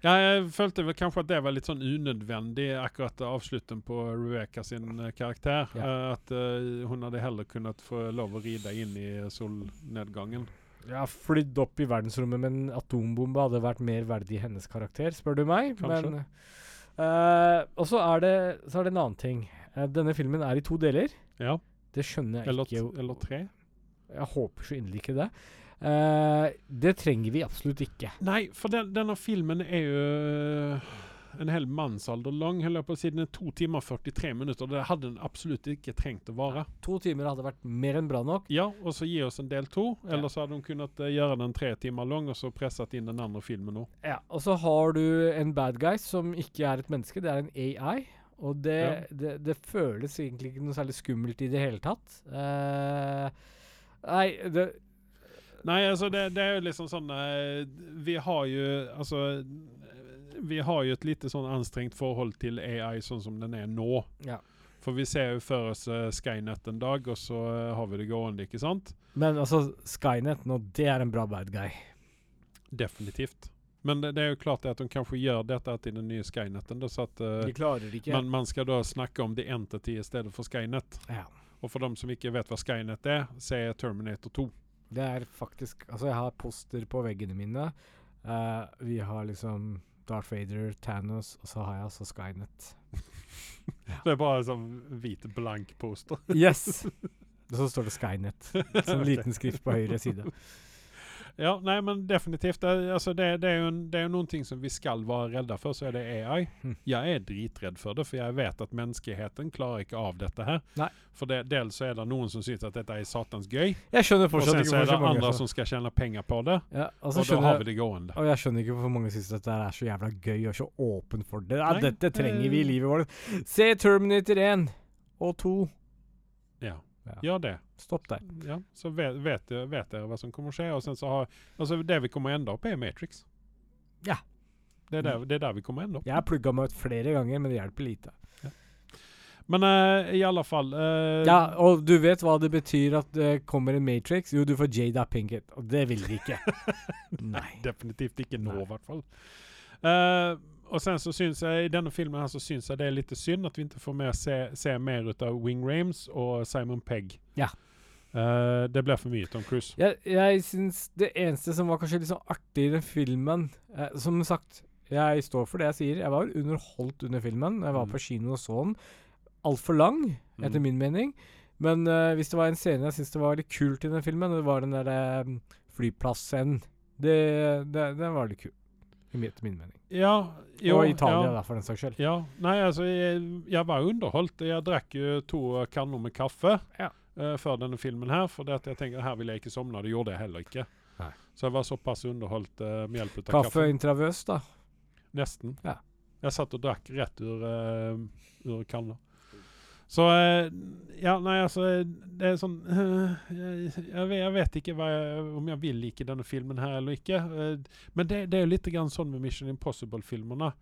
Ja, jeg følte vel kanskje at det var litt sånn unødvendig, akkurat avslutten på Rebecca sin eh, karakter. Ja. Eh, at uh, hun hadde heller kunnet få lov å ride inn i solnedgangen. Ja, flydd opp i verdensrommet med en atombombe hadde vært mer verdig hennes karakter, spør du meg. Kanskje. Men uh, Og så er, det, så er det en annen ting. Uh, denne filmen er i to deler. Ja, Det skjønner jeg eller, ikke. eller tre. Jeg håper så inderlig ikke det. Uh, det trenger vi absolutt ikke. Nei, for den, denne filmen er jo eh, en hel mannsalder lang. Holder jeg på å si Den er to timer og 43 minutter. Det hadde den absolutt ikke trengt å vare. To timer hadde vært mer enn bra nok. Ja, og så gi oss en del to. Ja. Eller så hadde hun kunnet eh, gjøre den tre timer lang, og så presset inn den andre filmen nå. Ja, Og så har du en bad guy som ikke er et menneske, det er en AI. Og det, Ja. det, det føles egentlig ikke noe særlig skummelt i det hele tatt. Eh, nei, det Nei, altså det, det er jo liksom sånn eh, Vi har jo Altså Vi har jo et lite sånn anstrengt forhold til AI sånn som den er nå. Ja. For vi ser jo for oss uh, Skynet en dag, og så uh, har vi det gående, ikke sant? Men altså, Skynet nå, det er en bra bad guy. Definitivt. Men det, det er jo klart at de kanskje gjør dette til den nye Skyneten. Da, så at eh, De klarer det ikke. man, man skal da snakke om The Entity i stedet for Skynet. ja. Og for dem som ikke vet hva Skynet er, se Terminator 2. Det er faktisk Altså, jeg har poster på veggene mine Uh, vi har liksom Darth Vader, Thanos, og så har jeg altså Skynet. Det er bare sånn hvit, blank poster. Yes! Og så står det Skynet. Sånn liten skrift på høyre side. Ja, nei, men definitivt. Det, altså det, det, er jo en, det är jo noen ting som vi skal være rädda for, så er det AI. Mm. Jeg er dritredd for det, for jeg vet at menneskeheten klarer ikke av dette her. Nei. For det, dels så er det noen som syns at dette er satans gøy, Jeg skjønner og fortsatt sen ikke så er det andre så- som skal tjene penger på det, ja, och så da har vi det gående. og jeg skjønner ikke hvorfor mange syns dette er så jævla gøy og så åpen for det. Ja, detta dette trenger vi i livet vårt. Se Terminator 1 og 2. Ja. Ja. Gjør det. Stopp der. Ja, så vet, vet, vet dere hva som kommer å skje. Og sen så har, altså det vi kommer å ende opp, er Matrix. Ja. Det er der, det er der vi kommer å ende opp. Jeg har plugga meg ut flere ganger, men det hjelper lite. Men uh, i alle fall uh, Ja, og du vet hva det betyr at det kommer en Matrix? Jo, du får Jada Pinkett, og det vil de ikke. Nei. Definitivt ikke nå, i hvert fall. Eh, og sen så syns jeg, I denne filmen her så syns jeg det er litt synd at vi ikke får mer se, se mer ut av Wing Rames og Simon Pegg. Ja. Uh, det ble for mye Tom Cruise. Jeg, jeg syns det eneste som var kanskje litt sånn artig i den filmen eh, Som sagt, jeg står for det jeg sier. Jeg var underholdt under filmen. Jeg var Mm. på kino og så den. Altfor lang, etter Mm. min mening. Men uh, hvis det var en scene jeg syns det var litt kult i den filmen, det var den derre um, flyplassscenen. Det, det, var litt kul, i min- etter min mening. Ja, jo, og Italia, ja. for den saks skyld. Ja, nei, altså jeg, jeg var underholdt. Jeg drakk jo to kanner med kaffe Ja. uh, før denne filmen her, for jeg tenkte her vil jeg ikke sovne. Det gjorde jeg heller ikke. Nei. Så jeg var såpass underholdt uh, med hjelp av Kaffe kaffe. intravøs, da. Nesten. Ja. Jeg satt og drakk rett ur, uh, ur kanna. Så eh, Ja, nei, altså Det er sånn eh, jeg, jeg, vet, ikke jeg, om jeg vil like denne filmen her eller ikke. Eh, men det, det er jo litt grann sånn med Mission Impossible-filmene.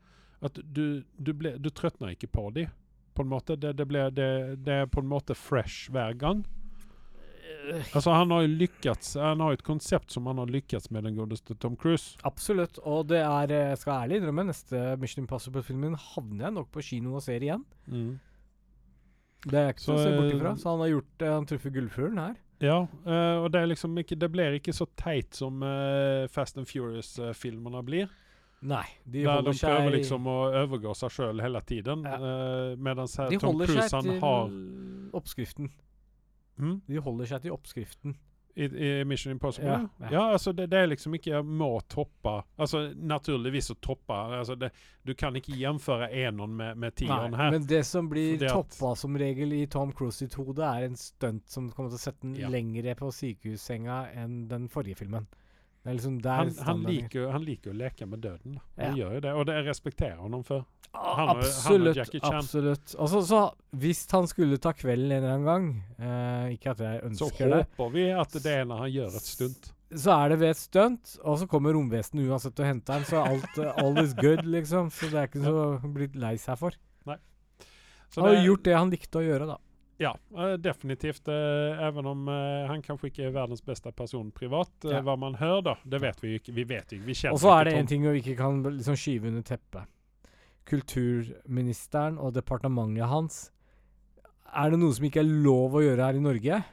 At du, du, ble, du trøtner ikke på dem. På en måte. Det, det, ble, det, det er på en måte fresh hver gang. Altså Han har jo lykkes Han har jo et konsept som han har lykkes med, den godeste Tom Cruise. Absolutt. Og det er, eh, skal ærlig innrømme, neste Mission Impossible-filmen havner jeg nok på kino og ser igjen. Det er ikke Så, å se bort eh, ifra. Så han har gjort det. Han truffer gullfuglen her. Ja, uh, og det liksom ikke Det blir ikke så teit som uh, Fast and Furious-filmene blir. Nei, de der de seg prøver liksom å overgå seg sjøl hele tiden. Ja. Uh, mens her De holder seg til har oppskriften. Mm? De holder seg til oppskriften. I, I Mission Impossible? Ja, Ja, ja. altså det, det er liksom ikke Jeg må toppe Altså Naturligvis å toppe altså det, Du kan ikke gjenføre eneren med, med tieren her. men det som blir toppa som regel i Tom Cruise sitt hode, er en stunt som kommer til å sette den Ja. lengre på sykehussenga enn den forrige filmen. Det liksom han, han, liker, han liker å leke med døden. Han Ja. Gjør jo det, og det respekterer ham for. Ah, han og- han absolutt. Absolutt. Altså, så hvis han skulle ta kvelden en eller annen gang eh, Ikke at jeg ønsker det, Så håper vi at det er når han gjør et stunt. så er det ved et stunt, og så kommer romvesenet uansett og henter han, så alt uh, all is good, liksom. Så det er ikke så blitt bli lei seg for. Så han har det- gjort det han likte å gjøre, da. Ja, eh, definitivt. Even Även om eh, han kanskje ikke er verdens beste person privat. eh, Ja. Hva man hører, da. Det vet vi ikke. Vi vet ikke. Vi Og så er det en ting vi ikke kan liksom skyve under teppet. Kulturministeren og departementet hans Er det noe som ikke er lov å gjøre her i Norge,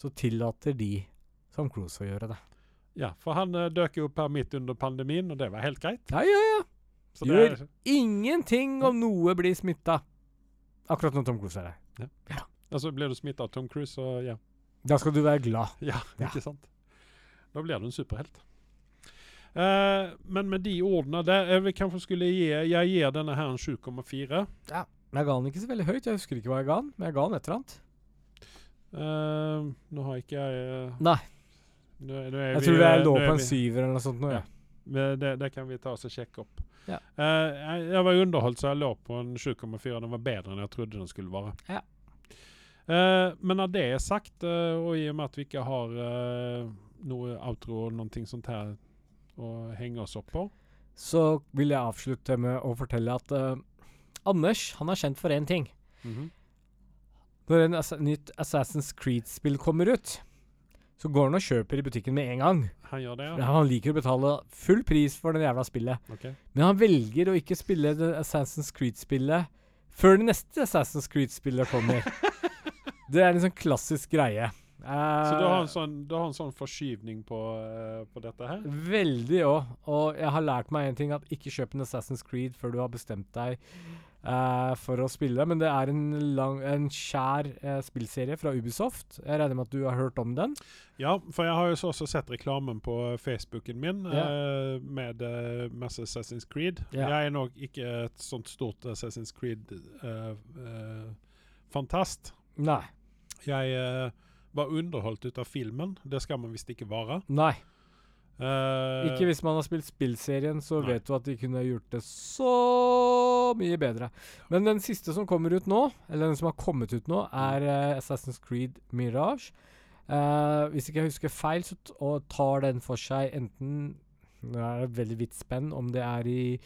så tillater de Tom Cruise å gjøre det. Ja, for han uh, døk jo opp her midt under pandemien, og det var helt greit. Ja, ja, ja. Så det Gjør er, Ingenting om noe blir smitta. Akkurat når Tom Cruise er der. Altså blir du smitta av Tom Cruise, så ja. Da skal du være glad. Ja, Ja. ikke sant? Da blir du en superhelt. Uh, men med de ordene der Jeg vil kanskje skulle gi Jeg gir denne her en 7,4. Men jeg ga den ikke så veldig høyt. Jeg husker ikke hva jeg ga den, men jeg ga den et eller annet. Uh, nå har ikke jeg uh, Nei. nå, nå Jeg vi, tror det eh, er lå på en syver eller noe sånt nå, Ja. ja. Det, det kan vi ta oss og sjekke opp. Ja. Uh, jeg, jeg var underholdt, så jeg lå på en 7,4. Den var bedre enn jeg trodde den skulle være. Ja. Uh, men når det er sagt, uh, og i og med at vi ikke har eh, noe outro og noe sånt her å henge oss opp på Så vil jeg avslutte med å fortelle at Anders han er kjent for én ting. Mhm. Når en nytt Assassin's Creed-spill kommer ut, så går han og kjøper i butikken med en gang. Han gjør det, Ja, ja? Han liker å betale full pris for det jævla spillet. Okay. Men han velger å ikke spille det Assassin's Creed-spillet før det neste Assassin's Creed-spillet kommer. det er en sånn klassisk greie. Så du har en Eh, sånn, du har en sånn forskyvning på, uh, på dette her? Veldig òg. Og jeg har lært meg en ting, at ikke kjøp en Assassin's Creed før du har bestemt deg for å spille. Men det er en, lang, en skjær eh, spillserie fra Ubisoft. Jeg regner med at du har hørt om den? Ja, for jeg har jo så også sett reklamen på Facebooken min yeah. eh, med eh, masse Assassin's Creed. Yeah. Jeg er nok ikke et sånt stort Assassin's Creed-fantast. Nei. jeg eh, var underholdt ut av filmen. Det skal man visst ikke være. Nei. Eh, Ikke hvis man har spilt spillserien, så Nei. vet du at de kunne gjort det så mye bedre. Men den siste som kommer ut nå, eller den som har kommet ut nå, er uh, Assassin's Creed Mirage. Uh, hvis ikke jeg husker feil, så og tar den for seg enten Nå er det veldig vidt spenn om det er i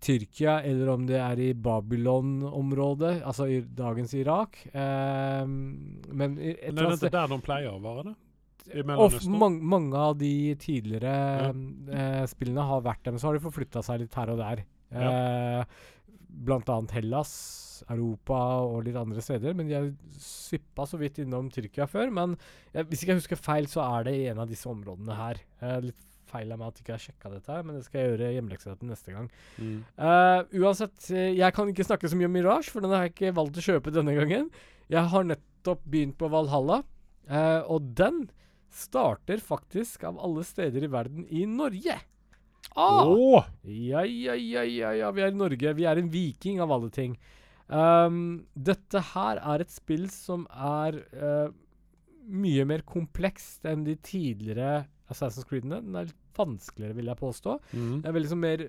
Tyrkia eller om det er i Babylon-området, altså i dagens Irak. Men Men er det ikke der de pleier å være det? Og man, mange av de tidligere Ja. eh, spillene har vært dem, så har de forflytta seg litt her og der. Eh, blant annet Hellas, Europa og litt andre steder. Men de har svippa så vidt innom Tyrkia før. Men eh, hvis ikke jeg husker feil, så er det i en av disse områdene her. Litt feil av meg at jeg ikke har sjekka dette, her, men det skal jeg gjøre hjemmeleksa til neste gang. Mm. Uh, uansett, eh, jeg kan ikke snakke så mye om Mirage, for den har jeg ikke valgt å kjøpe denne gangen. Jeg har nettopp begynt på Valhalla, uh, og den starter faktisk av alle steder i verden i Norge. Ah! Åh! Ja, ja, ja, ja, ja, vi er i Norge. Vi er en viking av alle ting. Um, dette her er et spill som er uh, mye mer komplekst enn de tidligere Assassin's Creedene. Den er litt vanskeligere, vil jeg påstå. Mm. Det er sånn mer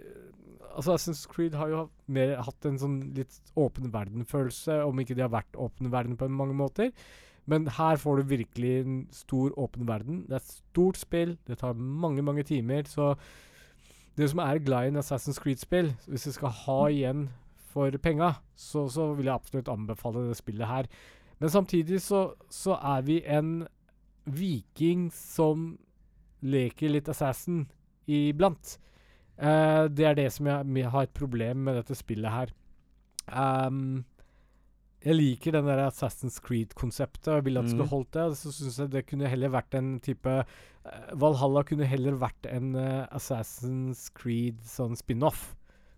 Altså Assassin's Creed har jo mer, hatt en sånn litt åpen verden-følelse, om ikke de har vært åpen verden på mange måter. Men her får du virkelig en stor åpen verden. Det er et stort spill, det tar mange, mange timer. Så det som er glad i en Assassin's Creed-spill, hvis du skal ha igjen for penga, så, så vil jeg absolutt anbefale det spillet her. Men samtidig så, så er vi en viking som leker litt assassin iblant. Uh, det er det som jeg, jeg har et problem med dette spillet her. Ehm, jeg liker den der Assassin's Creed-konseptet, jeg ville at det skulle Mhm. holdt det. Så syns jeg det kunne heller vært en type eh, Valhalla kunne heller vært en uh, Assassin's Creed sånn spin-off.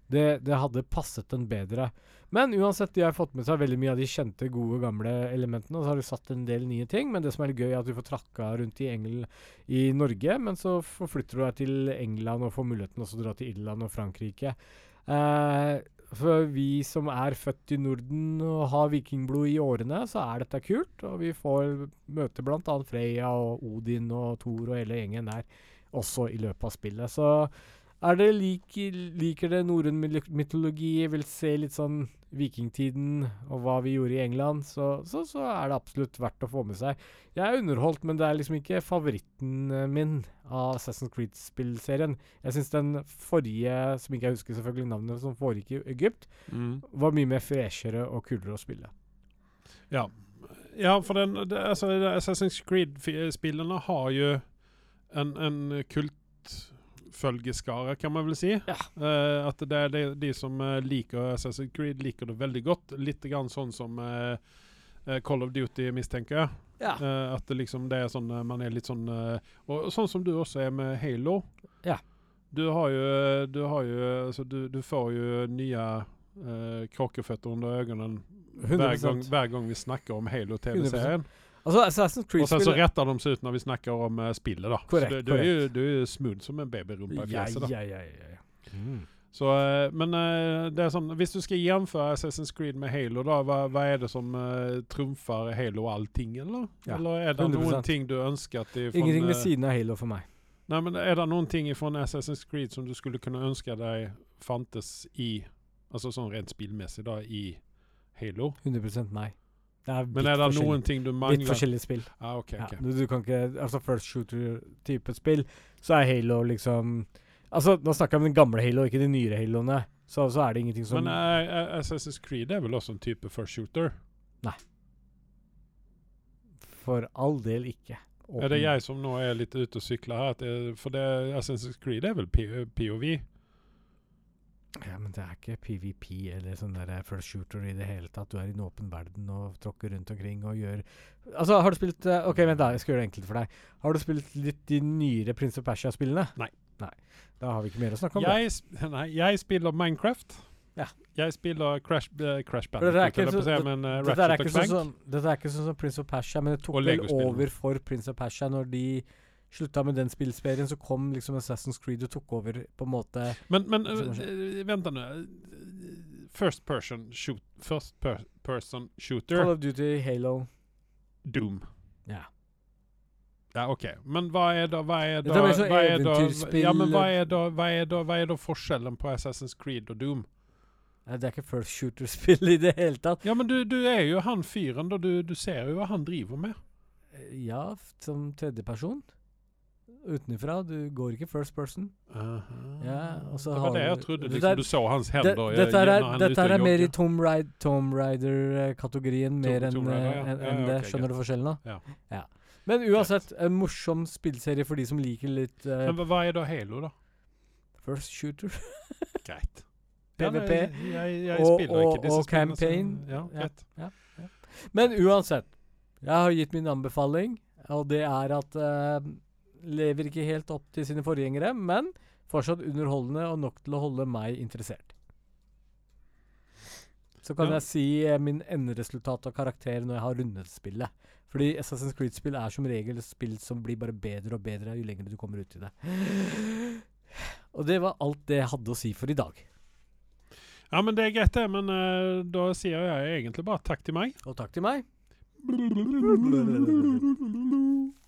Det, det hadde passet den bedre. Men uansett, de har fått med seg veldig mye av de kjente, gode, gamle elementene. Og så har de satt en del nye ting. Men det som er gøy, er at du får trakka rundt i, Engel, i Norge. Men så forflytter du deg til England og får muligheten også å dra til Irland og Frankrike. Eh, for vi som er født i Norden og har vikingblod i årene, så er dette kult. Og vi får møte bl.a. Freya og Odin og Thor og hele gjengen der også i løpet av spillet. Så det lik, liker det norrøn mytologi, vil se litt sånn vikingtiden og hva vi gjorde i England, så, så, så er det absolutt verdt å få med seg. Jeg er underholdt, men det er liksom ikke favoritten eh, min av Assassin's Creed-spillserien. Jeg syns den forrige, som ikke jeg husker selvfølgelig navnet, som foregikk i Egypt, Mm. var mye mer freshere og kulere å spille. Ja. ja, for den, det, altså, Assassin's Creed-spillene har jo en, en kultfølgeskare, kan man vel si. Ja. Uh, at det er de, de som eh, liker Assassin's Creed, liker det veldig godt. Litt grann sånn som eh, Call of Duty, mistenker jeg. Ja. Uh, at det liksom det er sånn Man er litt sånn Og sånn som du også er med Halo. Ja. Du har jo Du har jo Altså, du, du får jo nye uh, kråkeføtter under øynene hver gang, hver gang vi snakker om Halo-TV-serien. Altså, Assassin's Og sen så retter de seg ut når vi snakker om uh, spillet, da. Korrekt, så du, du, er jo, du er jo smooth som en babyrumpe i fjeset, da. ja, ja, ja, ja. Mm. Så, uh, men uh, det er sånn, hvis du skal gjenføre Assassin's Creed med Halo, da, hva, hva er det som uh, trumfer Halo allting, eller? Ja, eller er det 100%. noen ting du ønsker at de Ingenting ved siden av Halo for meg. Nei, men er det noen ting fra Assassin's Creed som du skulle kunne ønske deg fantes i Altså sånn rent spillmessig, da, i Halo? 100 nei. Er Men er det noen ting du Litt mangler? forskjellige spill. Ah, ok, Ja, ok. du, du kan ikke Altså First shooter-type spill, så er Halo liksom Altså, nå snakker jeg om den gamle Halo, ikke de nyere Haloene. Så, så er det ingenting som Men uh, eh, Assassin's Creed er vel også en type first shooter? Nei. For all del ikke. Er det jeg som nå er litt ute og sykler her? Det, for det, Assassin's Creed er vel POV? Ja, men det er ikke PVP eller sånn der first shooter i det hele tatt. Du er i en åpen verden og tråkker rundt omkring og gjør Altså, har du spilt eh, OK, vent, da. Jeg skal gjøre det enkelt for deg. Har du spilt litt de nyere Prince of Persia-spillene? Nei. Nei. Da har vi ikke mer å snakke om. Jeg, sp- nei, jeg spiller Minecraft. Ja. Jeg spiller Crash, uh, Crash Band. det er ikke så- men uh, Dette ikke sånn er ikke sånn som Prince of Persia, men det tok vel over for Prince of Persia når de slutta med den spillserien. Så kom liksom Assassin's Creed og tok over på en måte Men, men Så uh, kanskje- uh. First person shoot, first per person shooter, Call of Duty, Halo Doom. Ja. Ja, OK. Men hva er da Hva er da, sånn hva er da Ja, men hva er da Hva er da, hva er da forskjellen på Assassin's Creed og Doom? Nei, Det er ikke first shooter-spill i det hele tatt. Ja, men du, du er jo han fyren, da. Du, du ser jo hva han driver med. Eh, Ja, som tredjeperson. Utenfra. Du går ikke first person. Ja, og så det har var det jeg du- trodde. det Liksom, der- du så hans hender Det, dette er, når dette er mer i jogger. Tom, Ride, Tom Rider-kategorien, mer enn eh, ja. Ja, ja, det. Skjønner du forskjellen nå? Ja. Men uansett, en morsom spillserie for de som liker litt uh, Men hva- er da Halo, da? first shooter. Greit. Ja, PVP. jeg, jeg, jeg og- og- og Campaign. Som. Ja, Ja. Men uansett, jeg har gitt min anbefaling, og det er at eh, lever ikke helt opp til sine forgjengere, men fortsatt underholdende og nok til å holde meg interessert. Så kan Ja. jeg si eh, min enderesultat og karakter når jeg har rundet spillet. Fordi Assassin's Creed-spill er som regel spill som blir bare bedre og bedre jo lenger du kommer ut i det. Og det var alt det jeg hadde å si for i dag. Ja, men det er greit, det. Men uh, da sier jeg egentlig bare takk til meg. Og takk til meg.